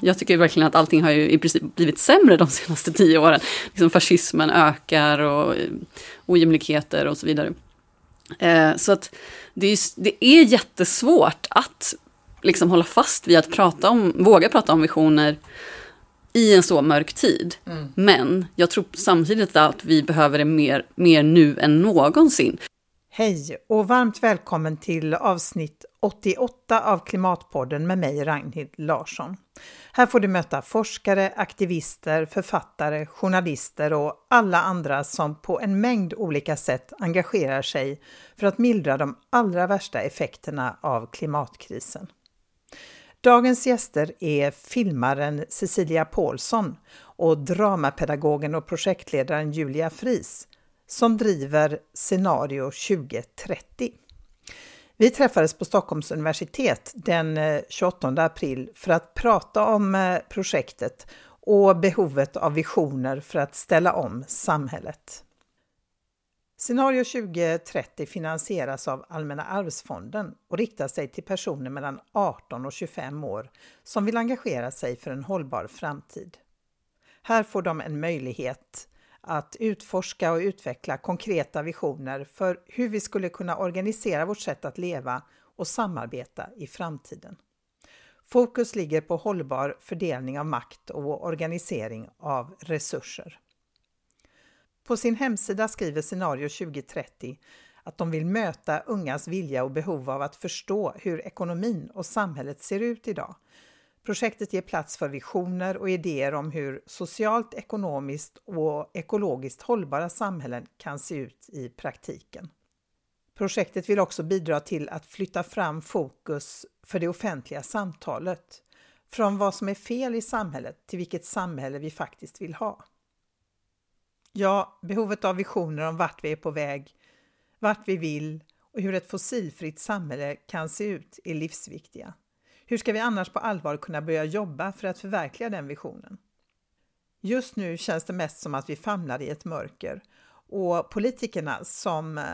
Jag tycker verkligen att allting har ju i princip blivit sämre de senaste tio åren. Liksom fascismen ökar och ojämlikheter och så vidare. Eh, så att det är, det är jättesvårt att liksom hålla fast vid att prata om, våga prata om visioner i en så mörk tid. Mm. Men jag tror samtidigt att vi behöver det mer, mer nu än någonsin. Hej och varmt välkommen till avsnitt 88 av Klimatpodden med mig Ragnhild Larsson. Här får du möta forskare, aktivister, författare, journalister och alla andra som på en mängd olika sätt engagerar sig för att mildra de allra värsta effekterna av klimatkrisen. Dagens gäster är filmaren Cecilia Paulsson och dramapedagogen och projektledaren Julia Fris som driver Scenario 2030. Vi träffades på Stockholms universitet den eh, 28 april för att prata om eh, projektet och behovet av visioner för att ställa om samhället. Scenario 2030 finansieras av Allmänna arvsfonden och riktar sig till personer mellan 18 och 25 år som vill engagera sig för en hållbar framtid. Här får de en möjlighet att utforska och utveckla konkreta visioner för hur vi skulle kunna organisera vårt sätt att leva och samarbeta i framtiden. Fokus ligger på hållbar fördelning av makt och organisering av resurser. På sin hemsida skriver Scenario 2030 att de vill möta ungas vilja och behov av att förstå hur ekonomin och samhället ser ut idag Projektet ger plats för visioner och idéer om hur socialt, ekonomiskt och ekologiskt hållbara samhällen kan se ut i praktiken. Projektet vill också bidra till att flytta fram fokus för det offentliga samtalet, från vad som är fel i samhället till vilket samhälle vi faktiskt vill ha. Ja, behovet av visioner om vart vi är på väg, vart vi vill och hur ett fossilfritt samhälle kan se ut är livsviktiga. Hur ska vi annars på allvar kunna börja jobba för att förverkliga den visionen? Just nu känns det mest som att vi famlar i ett mörker och politikerna som eh,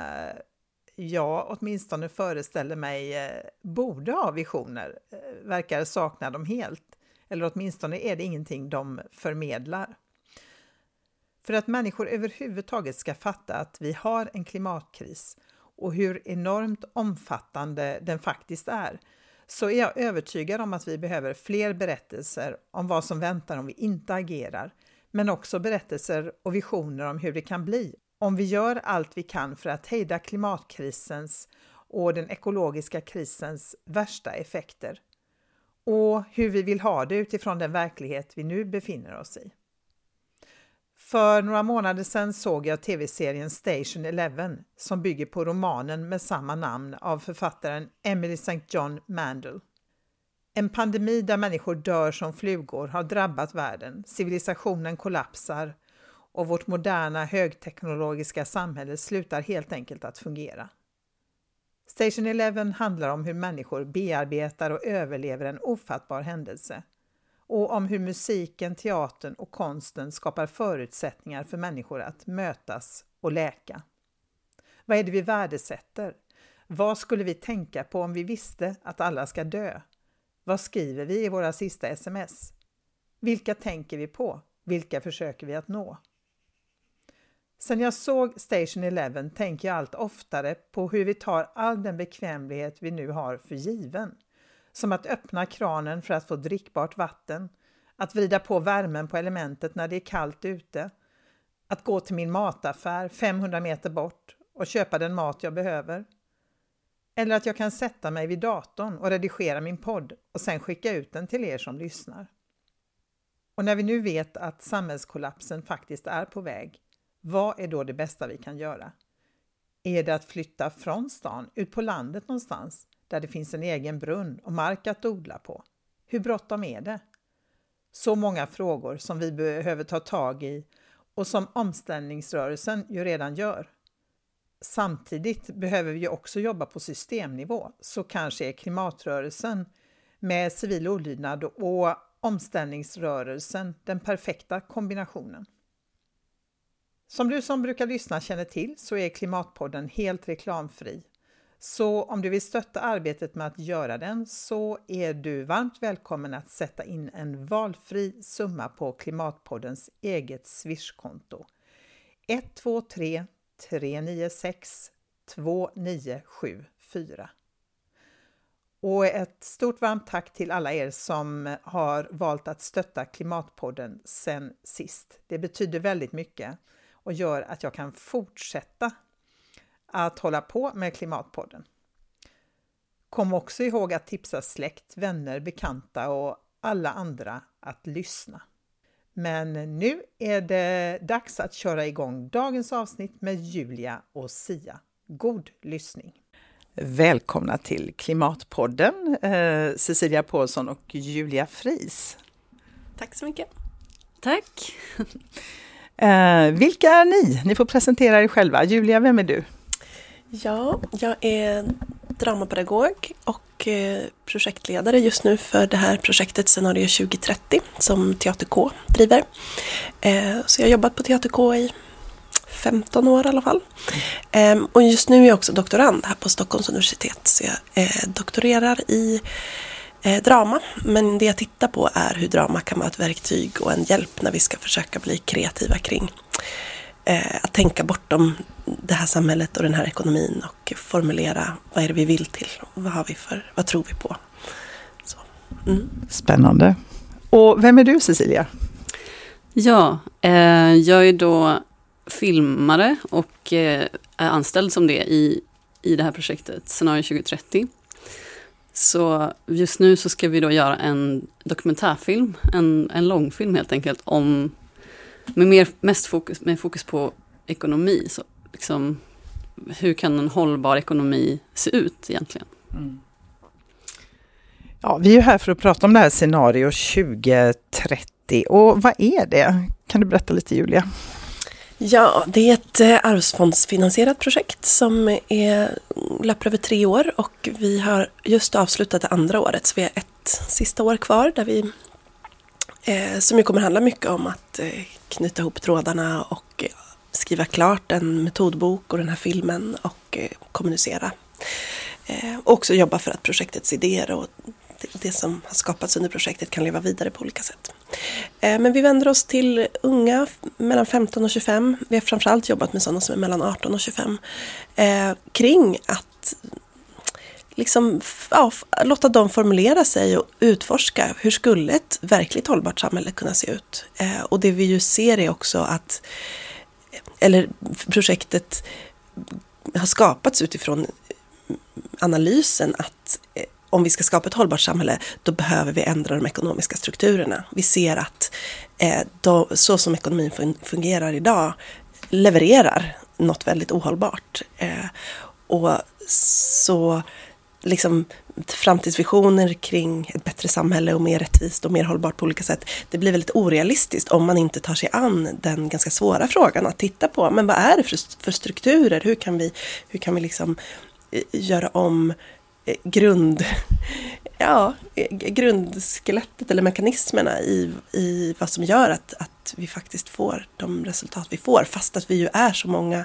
jag åtminstone föreställer mig eh, borde ha visioner eh, verkar sakna dem helt. Eller åtminstone är det ingenting de förmedlar. För att människor överhuvudtaget ska fatta att vi har en klimatkris och hur enormt omfattande den faktiskt är så är jag övertygad om att vi behöver fler berättelser om vad som väntar om vi inte agerar, men också berättelser och visioner om hur det kan bli om vi gör allt vi kan för att hejda klimatkrisens och den ekologiska krisens värsta effekter och hur vi vill ha det utifrån den verklighet vi nu befinner oss i. För några månader sedan såg jag tv-serien Station Eleven som bygger på romanen med samma namn av författaren Emily St. John Mandel. En pandemi där människor dör som flugor har drabbat världen, civilisationen kollapsar och vårt moderna högteknologiska samhälle slutar helt enkelt att fungera. Station Eleven handlar om hur människor bearbetar och överlever en ofattbar händelse och om hur musiken, teatern och konsten skapar förutsättningar för människor att mötas och läka. Vad är det vi värdesätter? Vad skulle vi tänka på om vi visste att alla ska dö? Vad skriver vi i våra sista sms? Vilka tänker vi på? Vilka försöker vi att nå? Sen jag såg Station Eleven tänker jag allt oftare på hur vi tar all den bekvämlighet vi nu har för given som att öppna kranen för att få drickbart vatten, att vrida på värmen på elementet när det är kallt ute, att gå till min mataffär 500 meter bort och köpa den mat jag behöver. Eller att jag kan sätta mig vid datorn och redigera min podd och sen skicka ut den till er som lyssnar. Och när vi nu vet att samhällskollapsen faktiskt är på väg, vad är då det bästa vi kan göra? Är det att flytta från stan, ut på landet någonstans? Där det finns en egen brunn och mark att odla på. Hur bråttom är det? Så många frågor som vi behöver ta tag i och som omställningsrörelsen ju redan gör. Samtidigt behöver vi också jobba på systemnivå, så kanske är klimatrörelsen med civil olydnad och omställningsrörelsen den perfekta kombinationen. Som du som brukar lyssna känner till så är Klimatpodden helt reklamfri så om du vill stötta arbetet med att göra den så är du varmt välkommen att sätta in en valfri summa på Klimatpoddens eget Swishkonto 123 396 2974. Och ett stort varmt tack till alla er som har valt att stötta Klimatpodden sen sist. Det betyder väldigt mycket och gör att jag kan fortsätta att hålla på med Klimatpodden. Kom också ihåg att tipsa släkt, vänner, bekanta och alla andra att lyssna. Men nu är det dags att köra igång dagens avsnitt med Julia och Sia. God lyssning! Välkomna till Klimatpodden, eh, Cecilia Paulsson och Julia Fris. Tack så mycket. Tack. Eh, vilka är ni? Ni får presentera er själva. Julia, vem är du? Ja, jag är dramapedagog och eh, projektledare just nu för det här projektet Scenario 2030 som Teater K driver. Eh, så jag har jobbat på Teater K i 15 år i alla fall. Ehm, och just nu är jag också doktorand här på Stockholms universitet. Så jag eh, doktorerar i drama. Men det jag tittar på är hur drama kan vara ett verktyg och en hjälp när vi ska försöka bli kreativa kring att tänka bortom det här samhället och den här ekonomin och formulera vad är det vi vill till? Vad, har vi för, vad tror vi på? Mm. Spännande. Och vem är du Cecilia? Ja, eh, jag är då filmare och eh, är anställd som det i, i det här projektet Scenario 2030. Så just nu så ska vi då göra en dokumentärfilm, en, en långfilm helt enkelt, om, med mer, mest fokus, med fokus på ekonomi. Så liksom, hur kan en hållbar ekonomi se ut egentligen? Mm. Ja, vi är här för att prata om det här scenario 2030. Och vad är det? Kan du berätta lite Julia? Ja, det är ett eh, arvsfondsfinansierat projekt som är, löper över tre år och vi har just avslutat det andra året så vi har ett sista år kvar där vi eh, som ju kommer handla mycket om att eh, knyta ihop trådarna och skriva klart en metodbok och den här filmen och eh, kommunicera. Eh, och också jobba för att projektets idéer och det som har skapats under projektet kan leva vidare på olika sätt. Eh, men vi vänder oss till unga mellan 15 och 25. Vi har framförallt jobbat med sådana som är mellan 18 och 25. Kring att liksom, ja, låta dem formulera sig och utforska hur skulle ett verkligt hållbart samhälle kunna se ut. Och det vi ju ser är också att eller projektet har skapats utifrån analysen att eh, om vi ska skapa ett hållbart samhälle, då behöver vi ändra de ekonomiska strukturerna. Vi ser att eh, då, så som ekonomin fungerar idag levererar något väldigt ohållbart. Eh, och så liksom framtidsvisioner kring ett bättre samhälle och mer rättvist och mer hållbart på olika sätt. Det blir väldigt orealistiskt om man inte tar sig an den ganska svåra frågan att titta på. Men vad är det för, för strukturer? Hur kan vi, hur kan vi liksom eh, göra om eh, grund, ja, eh, grundskelettet eller mekanismerna i, i vad som gör att, att vi faktiskt får de resultat vi får. Fast att vi ju är så många.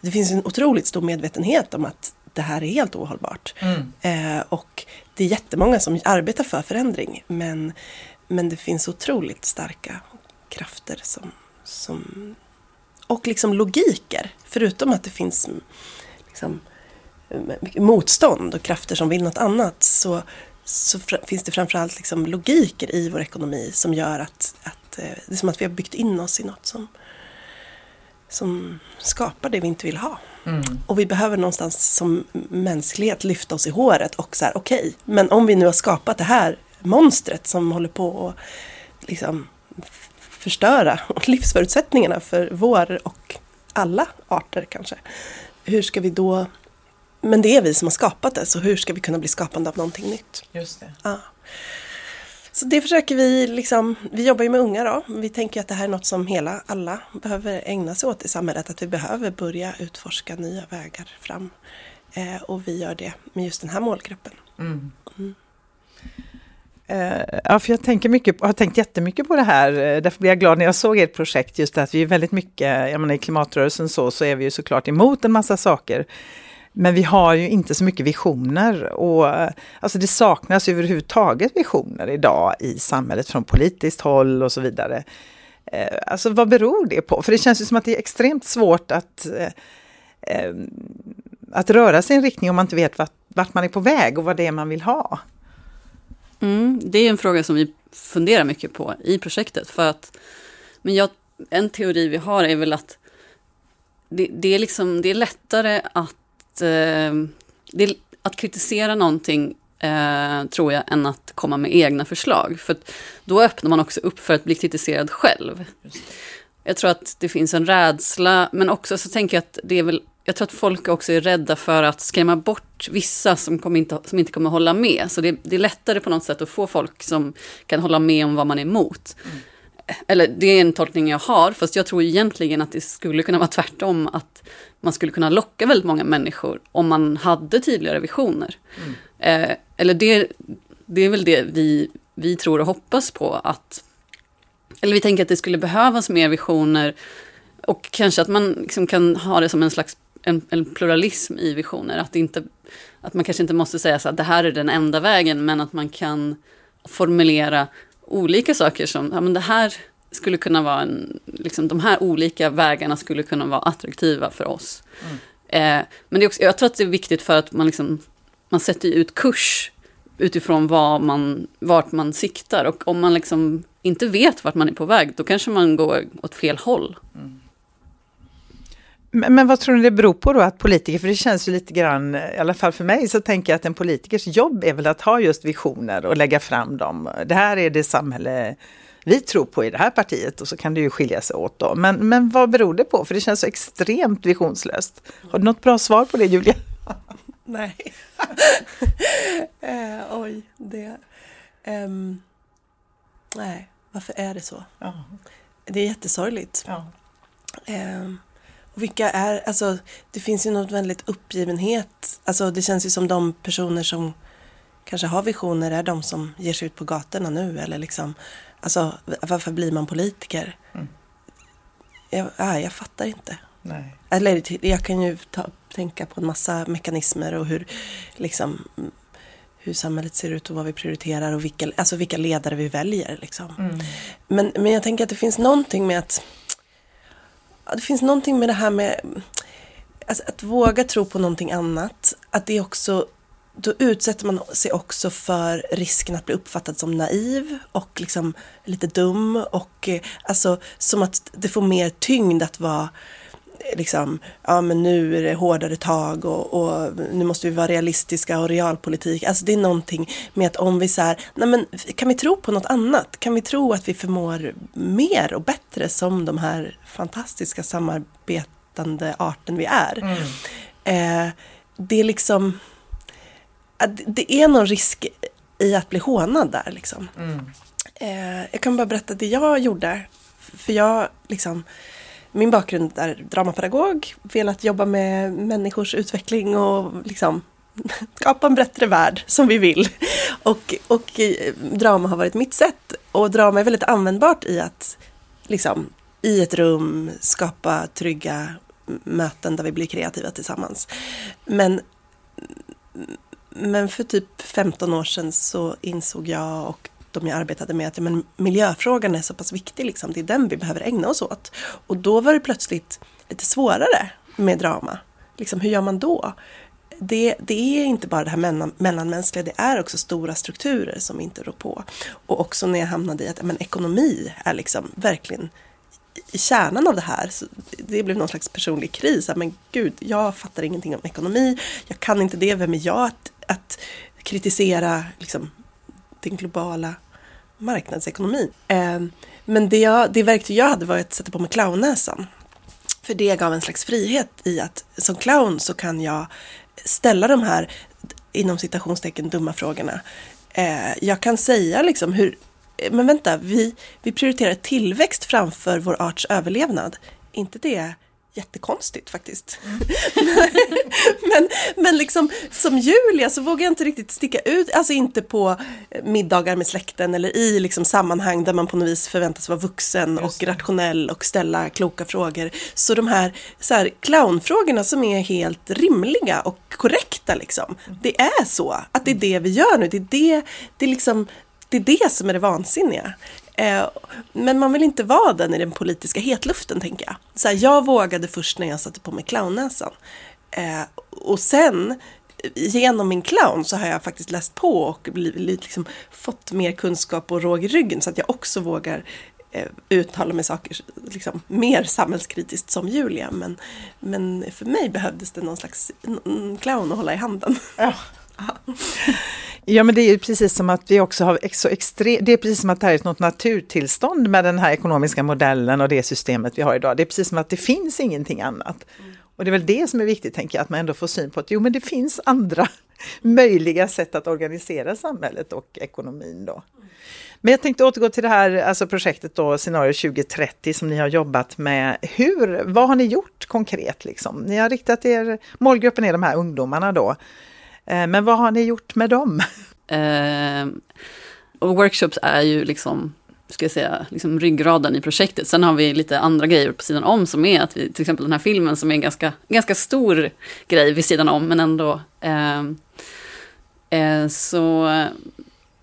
Det finns en otroligt stor medvetenhet om att det här är helt ohållbart. Mm. Eh, och det är jättemånga som arbetar för förändring men, men det finns otroligt starka krafter som, som och liksom logiker. Förutom att det finns liksom, motstånd och krafter som vill något annat så, så finns det framförallt liksom logiker i vår ekonomi som gör att, att eh, det är som att vi har byggt in oss i något som, som skapar det vi inte vill ha. Mm. Och vi behöver någonstans som mänsklighet lyfta oss i håret och så här, okej, okay, men om vi nu har skapat det här monstret som håller på att liksom förstöra livsförutsättningarna för vår och alla arter kanske. Hur ska vi då men det är vi som har skapat det, så hur ska vi kunna bli skapande av någonting nytt? Just det. Ja. Så det försöker vi liksom, vi jobbar ju med unga då. Vi tänker att det här är något som hela, alla behöver ägna sig åt i samhället. Att vi behöver börja utforska nya vägar fram. Eh, och vi gör det med just den här målgruppen. Mm. Mm. Uh, ja, för jag tänker mycket, har tänkt jättemycket på det här. Eh, därför blev jag glad när jag såg ert projekt, just att vi är väldigt mycket, jag menar i klimatrörelsen så, så är vi ju såklart emot en massa saker. Men vi har ju inte så mycket visioner och eh, alltså det saknas överhuvudtaget visioner idag i samhället från politiskt håll och så vidare. Eh, alltså vad beror det på? För det känns ju som att det är extremt svårt att, eh, att röra sig i en riktning om man inte vet vart, vart man är på väg och vad det är man vill ha. Mm, det är en fråga som vi funderar mycket på i projektet. För att, men jag, en teori vi har är väl att det, det är, liksom, det är lättare att, eh, det, att kritisera någonting eh, tror jag, än att komma med egna förslag. För då öppnar man också upp för att bli kritiserad själv. Jag tror att det finns en rädsla, men också så tänker jag att det är väl jag tror att folk också är rädda för att skrämma bort vissa som, kommer inte, som inte kommer hålla med. Så det, det, är lättare på något sätt att få folk som kan hålla med om vad man är emot. Mm. Eller det är en tolkning jag har, fast jag tror egentligen att det skulle kunna vara tvärtom. Att man skulle kunna locka väldigt många människor om man hade tydligare visioner. Mm. Eh, eller det, det är väl det vi, vi tror och hoppas på. att Eller vi tänker att det skulle behövas mer visioner. Och kanske att man liksom kan ha det som en slags en, en, pluralism i visioner. Att, inte, att man kanske inte måste säga så att det här är den enda vägen, men att man kan formulera olika saker som, ja men det här skulle kunna vara en, liksom de här olika vägarna skulle kunna vara attraktiva för oss. Mm. Eh, men det är också, jag tror att det är viktigt för att man, liksom, man sätter ut kurs utifrån vad man, vart man siktar. Och om man liksom inte vet vart man är på väg, då kanske man går åt fel håll. Mm. Men, men, vad tror ni det beror på då att politiker, för det känns ju lite grann, i alla fall för mig, så tänker jag att en politikers jobb är väl att ha just visioner och lägga fram dem. Det här är det samhälle vi tror på i det här partiet och så kan det ju skilja sig åt då. Men, men vad beror det på? För det känns så extremt visionslöst. Har du något bra svar på det Julia? Nej. eh, oj, det... Um, nej, varför är det så? Ja. Det är jättesorgligt. Ja. Um, och vilka är, alltså det finns ju något väldigt uppgivenhet. Alltså det känns ju som de personer som kanske har visioner är de som ger sig ut på gatorna nu eller liksom Alltså varför blir man politiker? Mm. Jag, nej, jag fattar inte. Nej. Eller jag kan ju ta, tänka på en massa mekanismer och hur liksom hur samhället ser ut och vad vi prioriterar och vilka, alltså vilka ledare vi väljer. Liksom. Mm. Men, men jag tänker att det finns någonting med att det finns någonting med det här med alltså, att våga tro på någonting annat. Att det också, då utsätter man sig också för risken att bli uppfattad som naiv och liksom lite dum och eh, alltså som att det får mer tyngd att vara liksom, ja men nu är det hårdare tag och, och, nu måste vi vara realistiska och realpolitik. Alltså det är någonting med att om vi så här, nej men kan vi tro på något annat? Kan vi tro att vi förmår mer och bättre som de här fantastiska samarbetande arten vi är? Mm. Eh, det är liksom, det är någon risk i att bli hånad där liksom. Mm. Eh, jag kan bara berätta det jag gjorde. För jag liksom, min bakgrund är dramapedagog, velat jobba med människors utveckling och liksom skapa en bättre värld som vi vill. Och, och eh, drama har varit mitt sätt. Och drama är väldigt användbart i att liksom, i ett rum skapa trygga möten där vi blir kreativa tillsammans. Men, men för typ 15 år sedan så insåg jag och de jag arbetade med att ja, men miljöfrågan är så pass viktig, liksom. det är den vi behöver ägna oss åt. Och då var det plötsligt lite svårare med drama. Liksom, hur gör man då? Det, det, är inte bara det här mellan, mellanmänskliga, det är också stora strukturer som inte rår på. Och också när jag hamnade i att men, ekonomi är liksom verkligen i kärnan av det här. Så det blev någon slags personlig kris. Men gud, jag fattar ingenting om ekonomi. Jag kan inte det. Vem är jag att, att kritisera liksom, den globala marknadsekonomin. Ehm, men det, jag, det verktyg jag hade var att sätta på mig clownnäsan. För det gav en slags frihet i att som clown så kan jag ställa de här inom citationstecken dumma frågorna. Ehm, jag kan säga liksom hur, men vänta, vi, vi prioriterar tillväxt framför vår arts överlevnad. inte det jättekonstigt faktiskt. Mm. men, men liksom som Julia så vågar jag inte riktigt sticka ut, alltså inte på middagar med släkten eller i liksom sammanhang där man på något vis förväntas vara vuxen och rationell och ställa kloka frågor. Så de här, så här clownfrågorna som är helt rimliga och korrekta liksom. Det är så, att det är det vi gör nu. Det är det, det är liksom det är det som är det vansinniga. Eh, men man vill inte vara den i den politiska hetluften, tänker jag. Så här, jag vågade först när jag satte på mig clownnäsan. Eh, och sen, genom min clown, så har jag faktiskt läst på och blivit, liksom, fått mer kunskap och råg i ryggen så att jag också vågar eh, uttala mig saker liksom, mer samhällskritiskt som Julia. Men, men för mig behövdes det någon slags clown att hålla i handen. Ja. Ja men det är precis som att vi också har så extre- det är precis som att det här är något naturtillstånd med den här ekonomiska modellen och det systemet vi har idag. Det är precis som att det finns ingenting annat. Mm. Och det är väl det som är viktigt, tänker jag, att man ändå får syn på att jo men det finns andra möjliga sätt att organisera samhället och ekonomin då. Men jag tänkte återgå till det här alltså projektet då, Scenario 2030 som ni har jobbat med. Hur, vad har ni gjort konkret liksom? Ni har riktat er, målgruppen är de här ungdomarna då. Eh, men vad har ni gjort med dem? Eh, och workshops är ju liksom ska jag säga, liksom ryggraden i projektet. Sen har vi lite andra grejer på sidan om som är att vi, till exempel den här filmen som är en ganska, ganska stor grej vid sidan om, men ändå. Eh, eh, så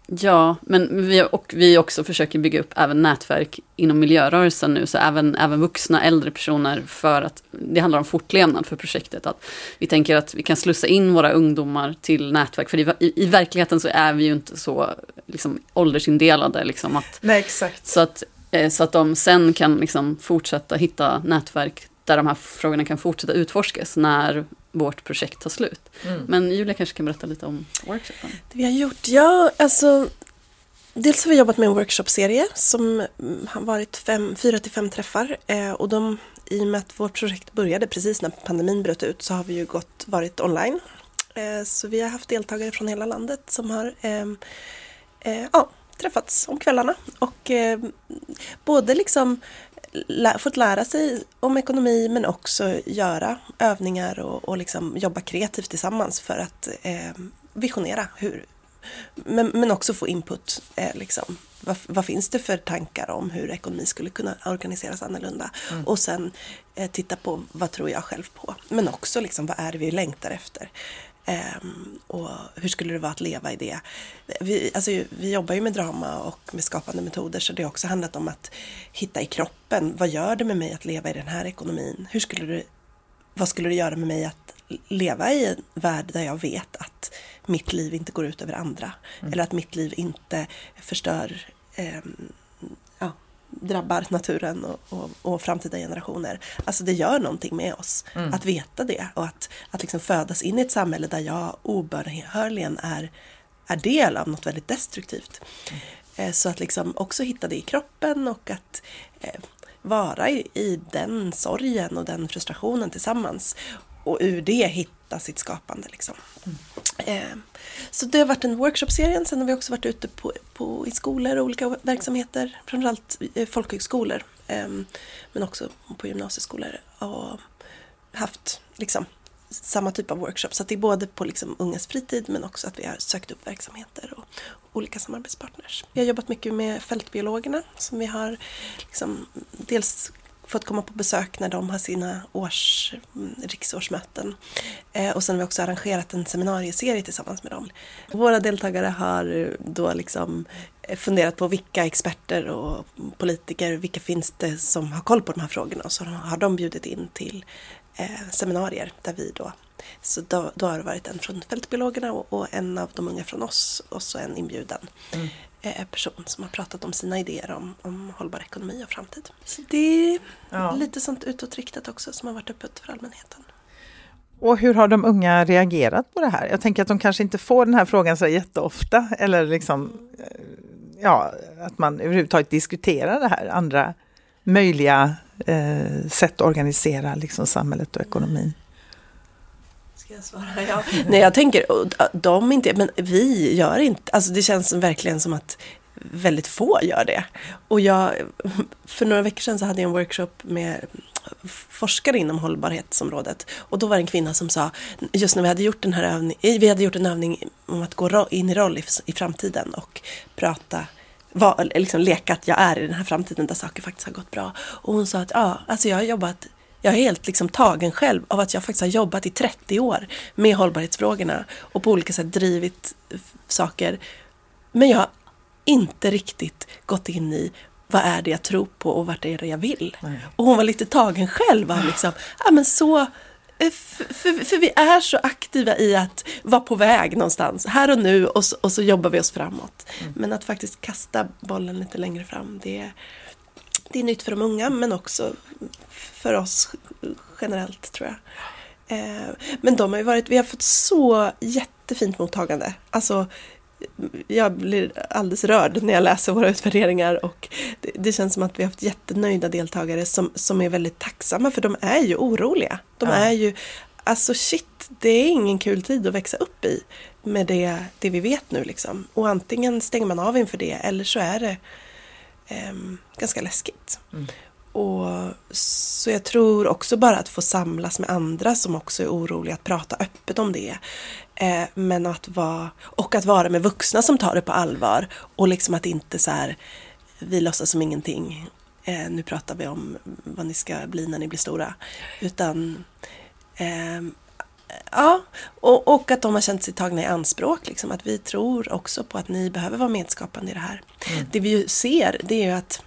Ja, men vi, och vi också försöker bygga upp även nätverk inom miljörörelsen nu, så även, även vuxna äldre personer för att det handlar om fortlevnad för projektet. Att vi tänker att vi kan slussa in våra ungdomar till nätverk, för i, i, i verkligheten så är vi ju inte så liksom, åldersindelade. Liksom, att, Nej, exakt. Så att, eh, så att de sen kan liksom, fortsätta hitta nätverk där de här frågorna kan fortsätta utforskas när vårt projekt tar slut. Mm. Men Julia kanske kan berätta lite om workshopen? Det vi har gjort? Ja, alltså Dels har vi jobbat med en workshopserie som har varit fem, fyra till fem träffar eh, och de, i och med att vårt projekt började precis när pandemin bröt ut så har vi ju gått, varit online. Eh, så vi har haft deltagare från hela landet som har eh, eh ja, träffats om kvällarna och eh, både liksom lä fått lära sig om ekonomi men också göra övningar och, och liksom jobba kreativt tillsammans för att eh, visionera hur, men, men också få input. Eh, liksom. vad, vad, finns det för tankar om hur ekonomi skulle kunna organiseras annorlunda? Mm. Och sen eh, titta på vad tror jag själv på? Men också liksom, vad är det vi längtar efter? Um, och hur skulle det vara att leva i det? Vi, alltså, vi jobbar ju med drama och med skapande metoder så det har också handlat om att hitta i kroppen. Vad gör det med mig att leva i den här ekonomin? Hur skulle det, vad skulle det göra med mig att leva i en värld där jag vet att mitt liv inte går ut över andra? Mm. Eller att mitt liv inte förstör um, drabbar naturen och, och, och, framtida generationer. Alltså det gör någonting med oss mm. att veta det och att, att liksom födas in i ett samhälle där jag obönhörligen är, är del av något väldigt destruktivt. Mm. Så att liksom också hitta det i kroppen och att eh, vara i, i den sorgen och den frustrationen tillsammans och ur det hitta sitt skapande. Liksom. Mm. Så det har varit en workshopserie. Sen har vi också varit ute på, på, i skolor och olika verksamheter, framförallt eh, folkhögskolor, eh, men också på gymnasieskolor och haft liksom, samma typ av workshop. Så det är både på liksom, ungas fritid men också att vi har sökt upp verksamheter och olika samarbetspartners. Vi har jobbat mycket med fältbiologerna som vi har liksom, dels fått komma på besök när de har sina års, mm, riksårsmöten. Eh, och sen har vi också arrangerat en seminarieserie tillsammans med dem. Våra deltagare har då liksom eh, funderat på vilka experter och politiker, vilka finns det som har koll på de här frågorna och så har de bjudit in till eh, seminarier där vi då så då, då, har det varit en från fältbiologerna och, och, en av de unga från oss och så en inbjuden. Mm. Eh, person som har pratat om sina idéer om, om hållbar ekonomi och framtid. Så det är ja. lite sånt utåtriktat också som har varit öppet för allmänheten. Och hur har de unga reagerat på det här? Jag tänker att de kanske inte får den här frågan så jätteofta eller liksom eh, ja, att man överhuvudtaget diskuterar det här, andra möjliga eh, sätt att organisera liksom, samhället och ekonomin. Ska jag svara? Ja. Nej, jag tänker, äh, de inte, men vi gör inte, alltså det känns verkligen som att väldigt få gör det. Och jag, för några veckor sedan så hade jag en workshop med forskare inom hållbarhetsområdet. Och då var det en kvinna som sa, just när vi hade gjort den här övningen, eh, vi hade gjort en övning om att gå in i roll i, i framtiden och prata var, liksom leka att jag är i den här framtiden där saker faktiskt har gått bra. Och hon sa att ja, alltså jag har jobbat jag är helt liksom tagen själv av att jag faktiskt har jobbat i 30 år med hållbarhetsfrågorna och på olika sätt drivit saker. Men jag har inte riktigt gått in i vad är det jag tror på och vart är det jag vill. Nej. Och hon var lite tagen själv av liksom, ja men så eh, för, för, för, vi är så aktiva i att vara på väg någonstans, här och nu och så, och så jobbar vi oss framåt. Mm. Men att faktiskt kasta bollen lite längre fram, det, det är nytt för de unga men också för oss generellt tror jag. Eh, men de har ju varit, vi har fått så jättefint mottagande. Alltså, jag blir alldeles rörd när jag läser våra utvärderingar och det, det, känns som att vi har haft jättenöjda deltagare som, som är väldigt tacksamma för de är ju oroliga. De ja. är ju, alltså shit, det är ingen kul tid att växa upp i med det, det vi vet nu liksom. Och antingen stänger man av inför det eller så är det ganska läskigt. Mm. Och, så jag tror också bara att få samlas med andra som också är oroliga, att prata öppet om det. Eh, men att vara, och att vara med vuxna som tar det på allvar. Och liksom att inte så här, vi låtsas som ingenting. Eh, nu pratar vi om vad ni ska bli när ni blir stora. Utan eh, Ja, och, och, att de har känt sig tagna i anspråk. Liksom, att vi tror också på att ni behöver vara medskapande i det här. Mm. Det vi ju ser det är ju att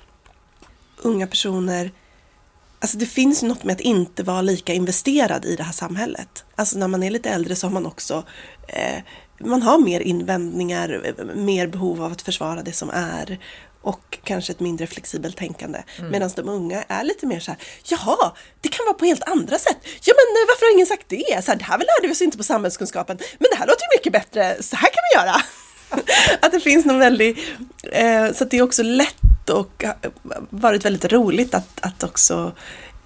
unga personer Alltså det finns något med att inte vara lika investerad i det här samhället. Alltså när man är lite äldre så har man också eh, man har mer invändningar, mer behov av att försvara det som är och kanske ett mindre flexibelt tänkande. Mm. Medan de unga är lite mer så här, jaha, det kan vara på helt andra sätt. Ja men eh, varför har ingen sagt det? Så här, det här lärde vi oss inte på samhällskunskapen, men det här låter ju mycket bättre, så här kan vi göra. att det finns någon väldigt, eh, så att det är också lätt och varit väldigt roligt att, att också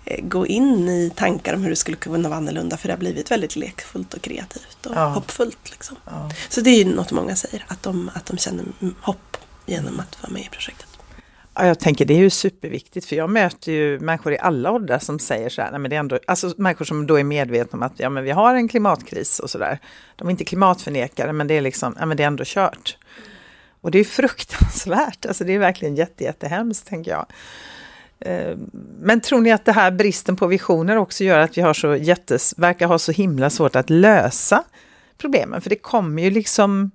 eh, gå in i tankar om hur det skulle kunna vara annorlunda för det har blivit väldigt lekfullt och kreativt och ja. hoppfullt. Liksom. Ja. Så det är ju något många säger, att de, att de känner hopp genom att vara med i projektet. Ja, jag tänker det är ju superviktigt för jag möter ju människor i alla åldrar som säger så här, nej, men det är ändå, alltså människor som då är medvetna om att ja, men vi har en klimatkris och sådär. De är inte klimatförnekare men det är liksom, ja, men det är ändå kört. Och det är fruktansvärt, alltså det är verkligen jätte, jättehemskt tänker jag. Ehm, men tror ni att det här bristen på visioner också gör att vi har så jättes, verkar ha så himla svårt att lösa problemen? För det kommer ju liksom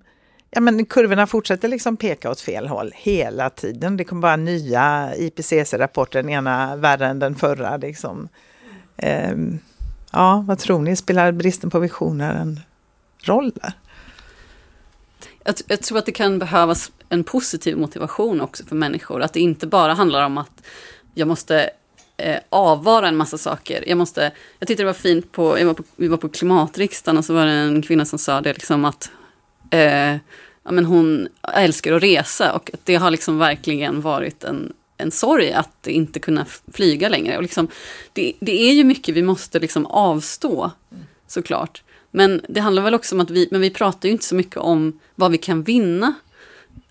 ja, men kurvorna fortsätter liksom peka åt fel håll hela tiden. Det kommer bara nya IPCC-rapporter, den ena värre än den förra. Liksom. Um, ja, vad tror ni, spelar bristen på visioner en roll där? Jag, jag, tror att det kan behövas en positiv motivation också för människor. Att det inte bara handlar om att jag måste eh, avvara en massa saker. Jag, måste, jag tyckte det var fint, på, jag var på, vi var på klimatriksdagen och så var det en kvinna som sa det liksom att eh, ja, men hon älskar att resa och det har liksom verkligen varit en, en sorg att inte kunna flyga längre. Och liksom, det, det är ju mycket vi måste liksom avstå, såklart. Men det handlar väl också om att vi, men vi pratar ju inte så mycket om vad vi kan vinna.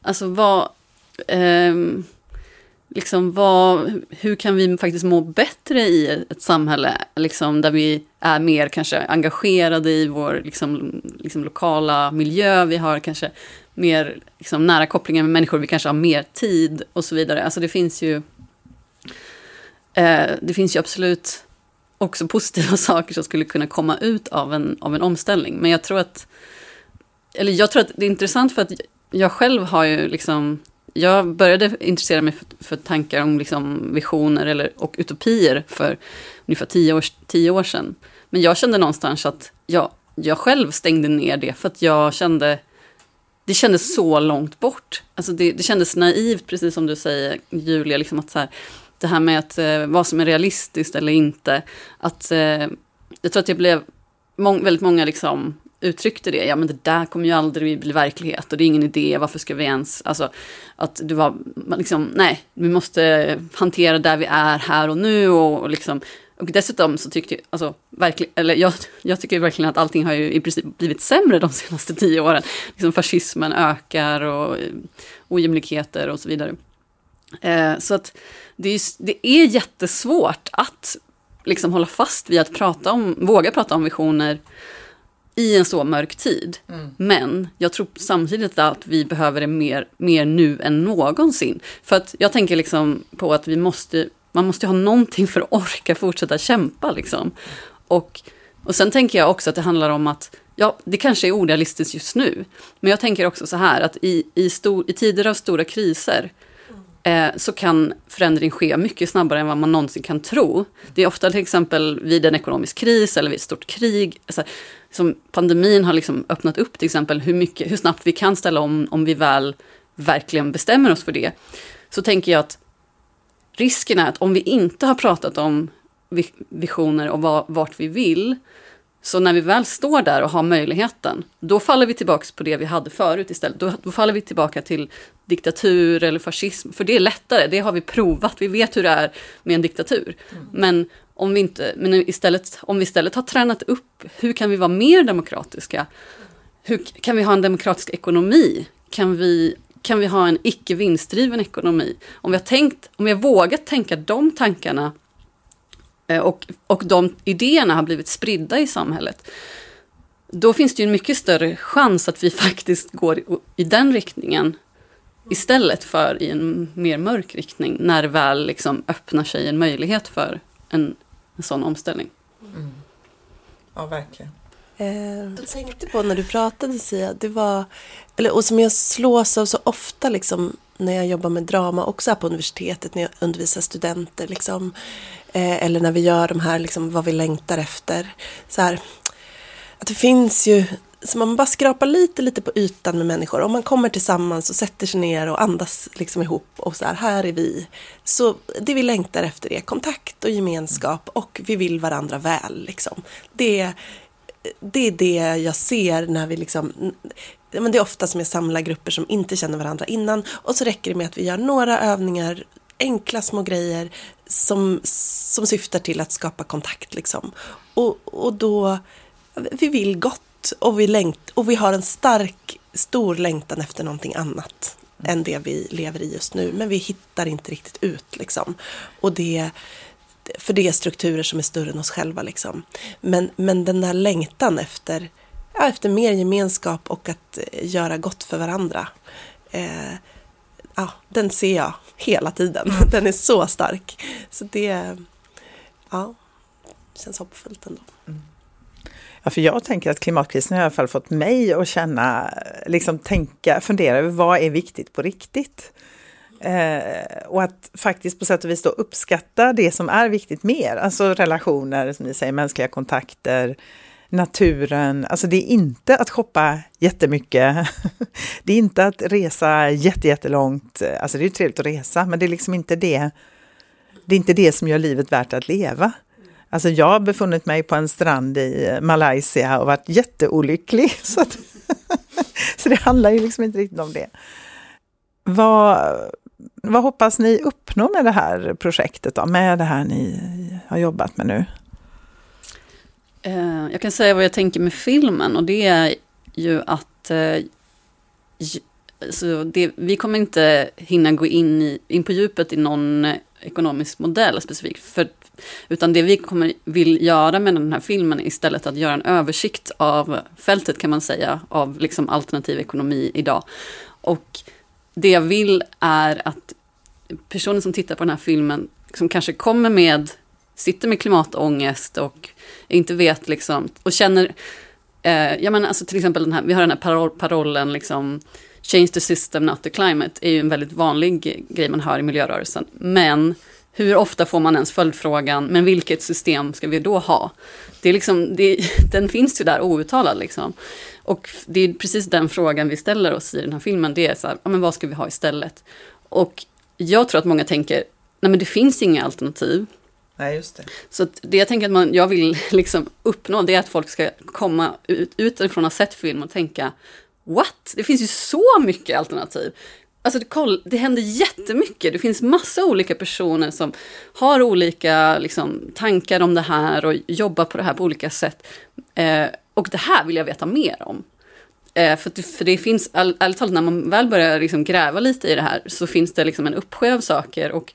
Alltså vad... Eh, liksom vad, hur kan vi faktiskt må bättre i ett samhälle liksom, där vi är mer kanske engagerade i vår liksom, liksom lokala miljö. Vi har kanske mer liksom, nära kopplingar med människor, vi kanske har mer tid och så vidare. Alltså det finns ju... Eh, det finns ju absolut också positiva saker som skulle kunna komma ut av en, av en omställning. Men jag tror att... Eller jag tror att det är intressant för att jag själv har ju liksom jag började intressera mig för, för tankar om liksom visioner eller, och utopier för ungefär tio år, tio år sedan. Men jag kände någonstans att jag, jag själv stängde ner det för att jag kände det kändes så långt bort. Alltså det, det kändes naivt, precis som du säger Julia, liksom att så här, det här med att, eh, vad som är realistiskt eller inte. Att, eh, jag tror att jag blev, må, väldigt många liksom uttryckte det, ja men det där kommer ju aldrig bli verklighet och det är ingen idé, varför ska vi ens, alltså att du var, liksom, nej, vi måste hantera där vi är här och nu och, och liksom, och dessutom så tyckte jag, alltså, verkligen, eller jag, jag tycker verkligen att allting har ju i princip blivit sämre de senaste tio åren. Liksom fascismen ökar och eh, ojämlikheter och så vidare. Eh, så att det är, det är jättesvårt att liksom hålla fast vid att prata om, våga prata om visioner i en så mörk tid. Mm. Men jag tror samtidigt att vi behöver det mer, mer nu än någonsin. För att jag tänker liksom på att vi måste, man måste ha någonting för att orka fortsätta kämpa. Liksom. Och, och sen tänker jag också att det handlar om att Ja, det kanske är orealistiskt just nu. Men jag tänker också så här att i, i, stor, i tider av stora kriser Eh, så kan förändring ske mycket snabbare än vad man någonsin kan tro. Det är ofta till exempel vid en ekonomisk kris eller vid ett stort krig. Alltså, som pandemin har liksom öppnat upp till exempel hur, mycket, hur snabbt vi kan ställa om om vi väl verkligen bestämmer oss för det. Så tänker jag att risken är att om vi inte har pratat om visioner och vart vi vill så när vi väl står där och har möjligheten, då faller vi tillbaka på det vi hade förut istället. Då, då, faller vi tillbaka till diktatur eller fascism, för det är lättare. Det har vi provat. Vi vet hur det är med en diktatur. Mm. Men om vi inte, men istället, om vi istället har tränat upp, hur kan vi vara mer demokratiska? Hur kan vi ha en demokratisk ekonomi? Kan vi, kan vi ha en icke vinstdriven ekonomi? Om vi har tänkt, om vi har vågat tänka de tankarna Eh, och, och de idéerna har blivit spridda i samhället, då finns det ju en mycket större chans att vi faktiskt går i den riktningen istället för i en mer mörk riktning, när det väl liksom öppnar sig en möjlighet för en, en sån omställning. Mm. Ja, verkligen. Eh, jag tänkte på när du pratade Sia, det var, eller, och som jag slås av så ofta liksom, när jag jobbar med drama, också här på universitetet när jag undervisar studenter. Liksom, eh, eller när vi gör de här, liksom, vad vi längtar efter. Så här, att det finns ju, så man bara skrapar lite, lite på ytan med människor. Om man kommer tillsammans och sätter sig ner och andas liksom ihop och så här, här är vi. Så det vi längtar efter är kontakt och gemenskap och vi vill varandra väl. Liksom. Det, det är det jag ser när vi liksom men det är ofta som jag samlar grupper som inte känner varandra innan och så räcker det med att vi gör några övningar, enkla små grejer som, som syftar till att skapa kontakt liksom. Och, och då, vi vill gott och vi, längt, och vi har en stark, stor längtan efter någonting annat än det vi lever i just nu. Men vi hittar inte riktigt ut liksom. Och det, för det är strukturer som är större än oss själva liksom. Men, men den där längtan efter ja, efter mer gemenskap och att eh, göra gott för varandra. Eh, ja, den ser jag hela tiden. Mm. Den är så stark. Så det ja, känns hoppfullt ändå. Mm. Ja, för jag tänker att klimatkrisen har i alla fall fått mig att känna, liksom tänka, fundera över vad är viktigt på riktigt? Eh, och att faktiskt på sätt och vis då uppskatta det som är viktigt mer, alltså relationer, som ni säger, mänskliga kontakter, naturen. Alltså det är inte att shoppa jättemycket. Det är inte att resa jättelångt. Alltså det är trevligt att resa, men det är liksom inte det. Det är inte det som gör livet värt att leva. Alltså jag har befunnit mig på en strand i Malaysia och varit jätteolycklig. Så, att, så det handlar ju liksom inte riktigt om det. Vad, vad hoppas ni uppnå med det här projektet då? Med det här ni har jobbat med nu? Eh, jag kan säga vad jag tänker med filmen och det är ju att eh, så alltså det, vi kommer inte hinna gå in, i, in på djupet i någon ekonomisk modell specifikt. För, utan det vi kommer vill göra med den här filmen är istället att göra en översikt av fältet kan man säga, av liksom alternativ ekonomi idag. Och det jag vill är att personer som tittar på den här filmen, som kanske kommer med, sitter med klimatångest och inte vet liksom, och känner, eh, ja men alltså till exempel den här, vi har den här parol, parollen liksom, change the system, not the climate, är ju en väldigt vanlig grej man hör i miljörörelsen. Men hur ofta får man ens följdfrågan, men vilket system ska vi då ha? Det är liksom, det, den finns ju där outtalad liksom. Och det är precis den frågan vi ställer oss i den här filmen, det är så här, ja, men vad ska vi ha istället? Och jag tror att många tänker, nej men det finns inga alternativ. Nej, just det. Så det jag tänker att man, jag vill liksom uppnå, det är att folk ska komma ut, utifrån att ha sett film och tänka What? Det finns ju så mycket alternativ. Alltså koll, det händer jättemycket. Det finns massa olika personer som har olika liksom, tankar om det här och jobbar på det här på olika sätt. Eh, och det här vill jag veta mer om. Eh, för, det, för det finns, all, ärligt talat, när man väl börjar liksom gräva lite i det här så finns det liksom en uppsjö av saker. Och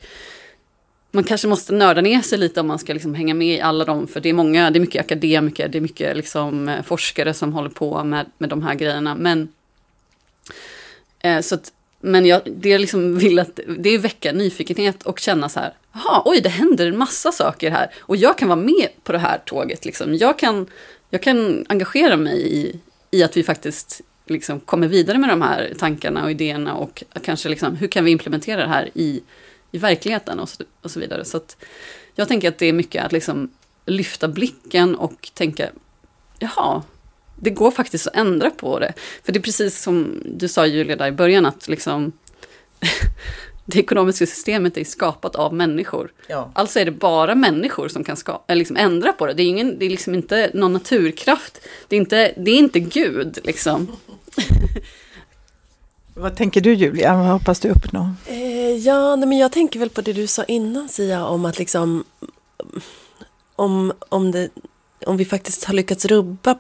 man kanske måste nörda ner sig lite om man ska liksom hänga med i alla dem, för det är många, det är mycket akademiker, det är mycket liksom forskare som håller på med, med de här grejerna. Men, eh, så att, men jag det liksom vill att det är väcka nyfikenhet och känna så här, jaha, oj, det händer en massa saker här och jag kan vara med på det här tåget. Liksom. Jag, kan, jag kan engagera mig i, i att vi faktiskt liksom kommer vidare med de här tankarna och idéerna och kanske liksom, hur kan vi implementera det här i i verkligheten och så, och så vidare. Så jag tänker att det är mycket att liksom lyfta blicken och tänka, jaha, det går faktiskt att ändra på det. För det är precis som du sa Julia där i början, att liksom det ekonomiska systemet är skapat av människor. Ja. Alltså är det bara människor som kan ska, liksom ändra på det. Det är, ingen, det är liksom inte någon naturkraft. Det är inte, det är inte Gud liksom. Vad tänker du Julia? Vad hoppas du uppnå? Eh, ja, nej, men jag tänker väl på det du sa innan Sia om att liksom om, om, det, om vi faktiskt har lyckats rubba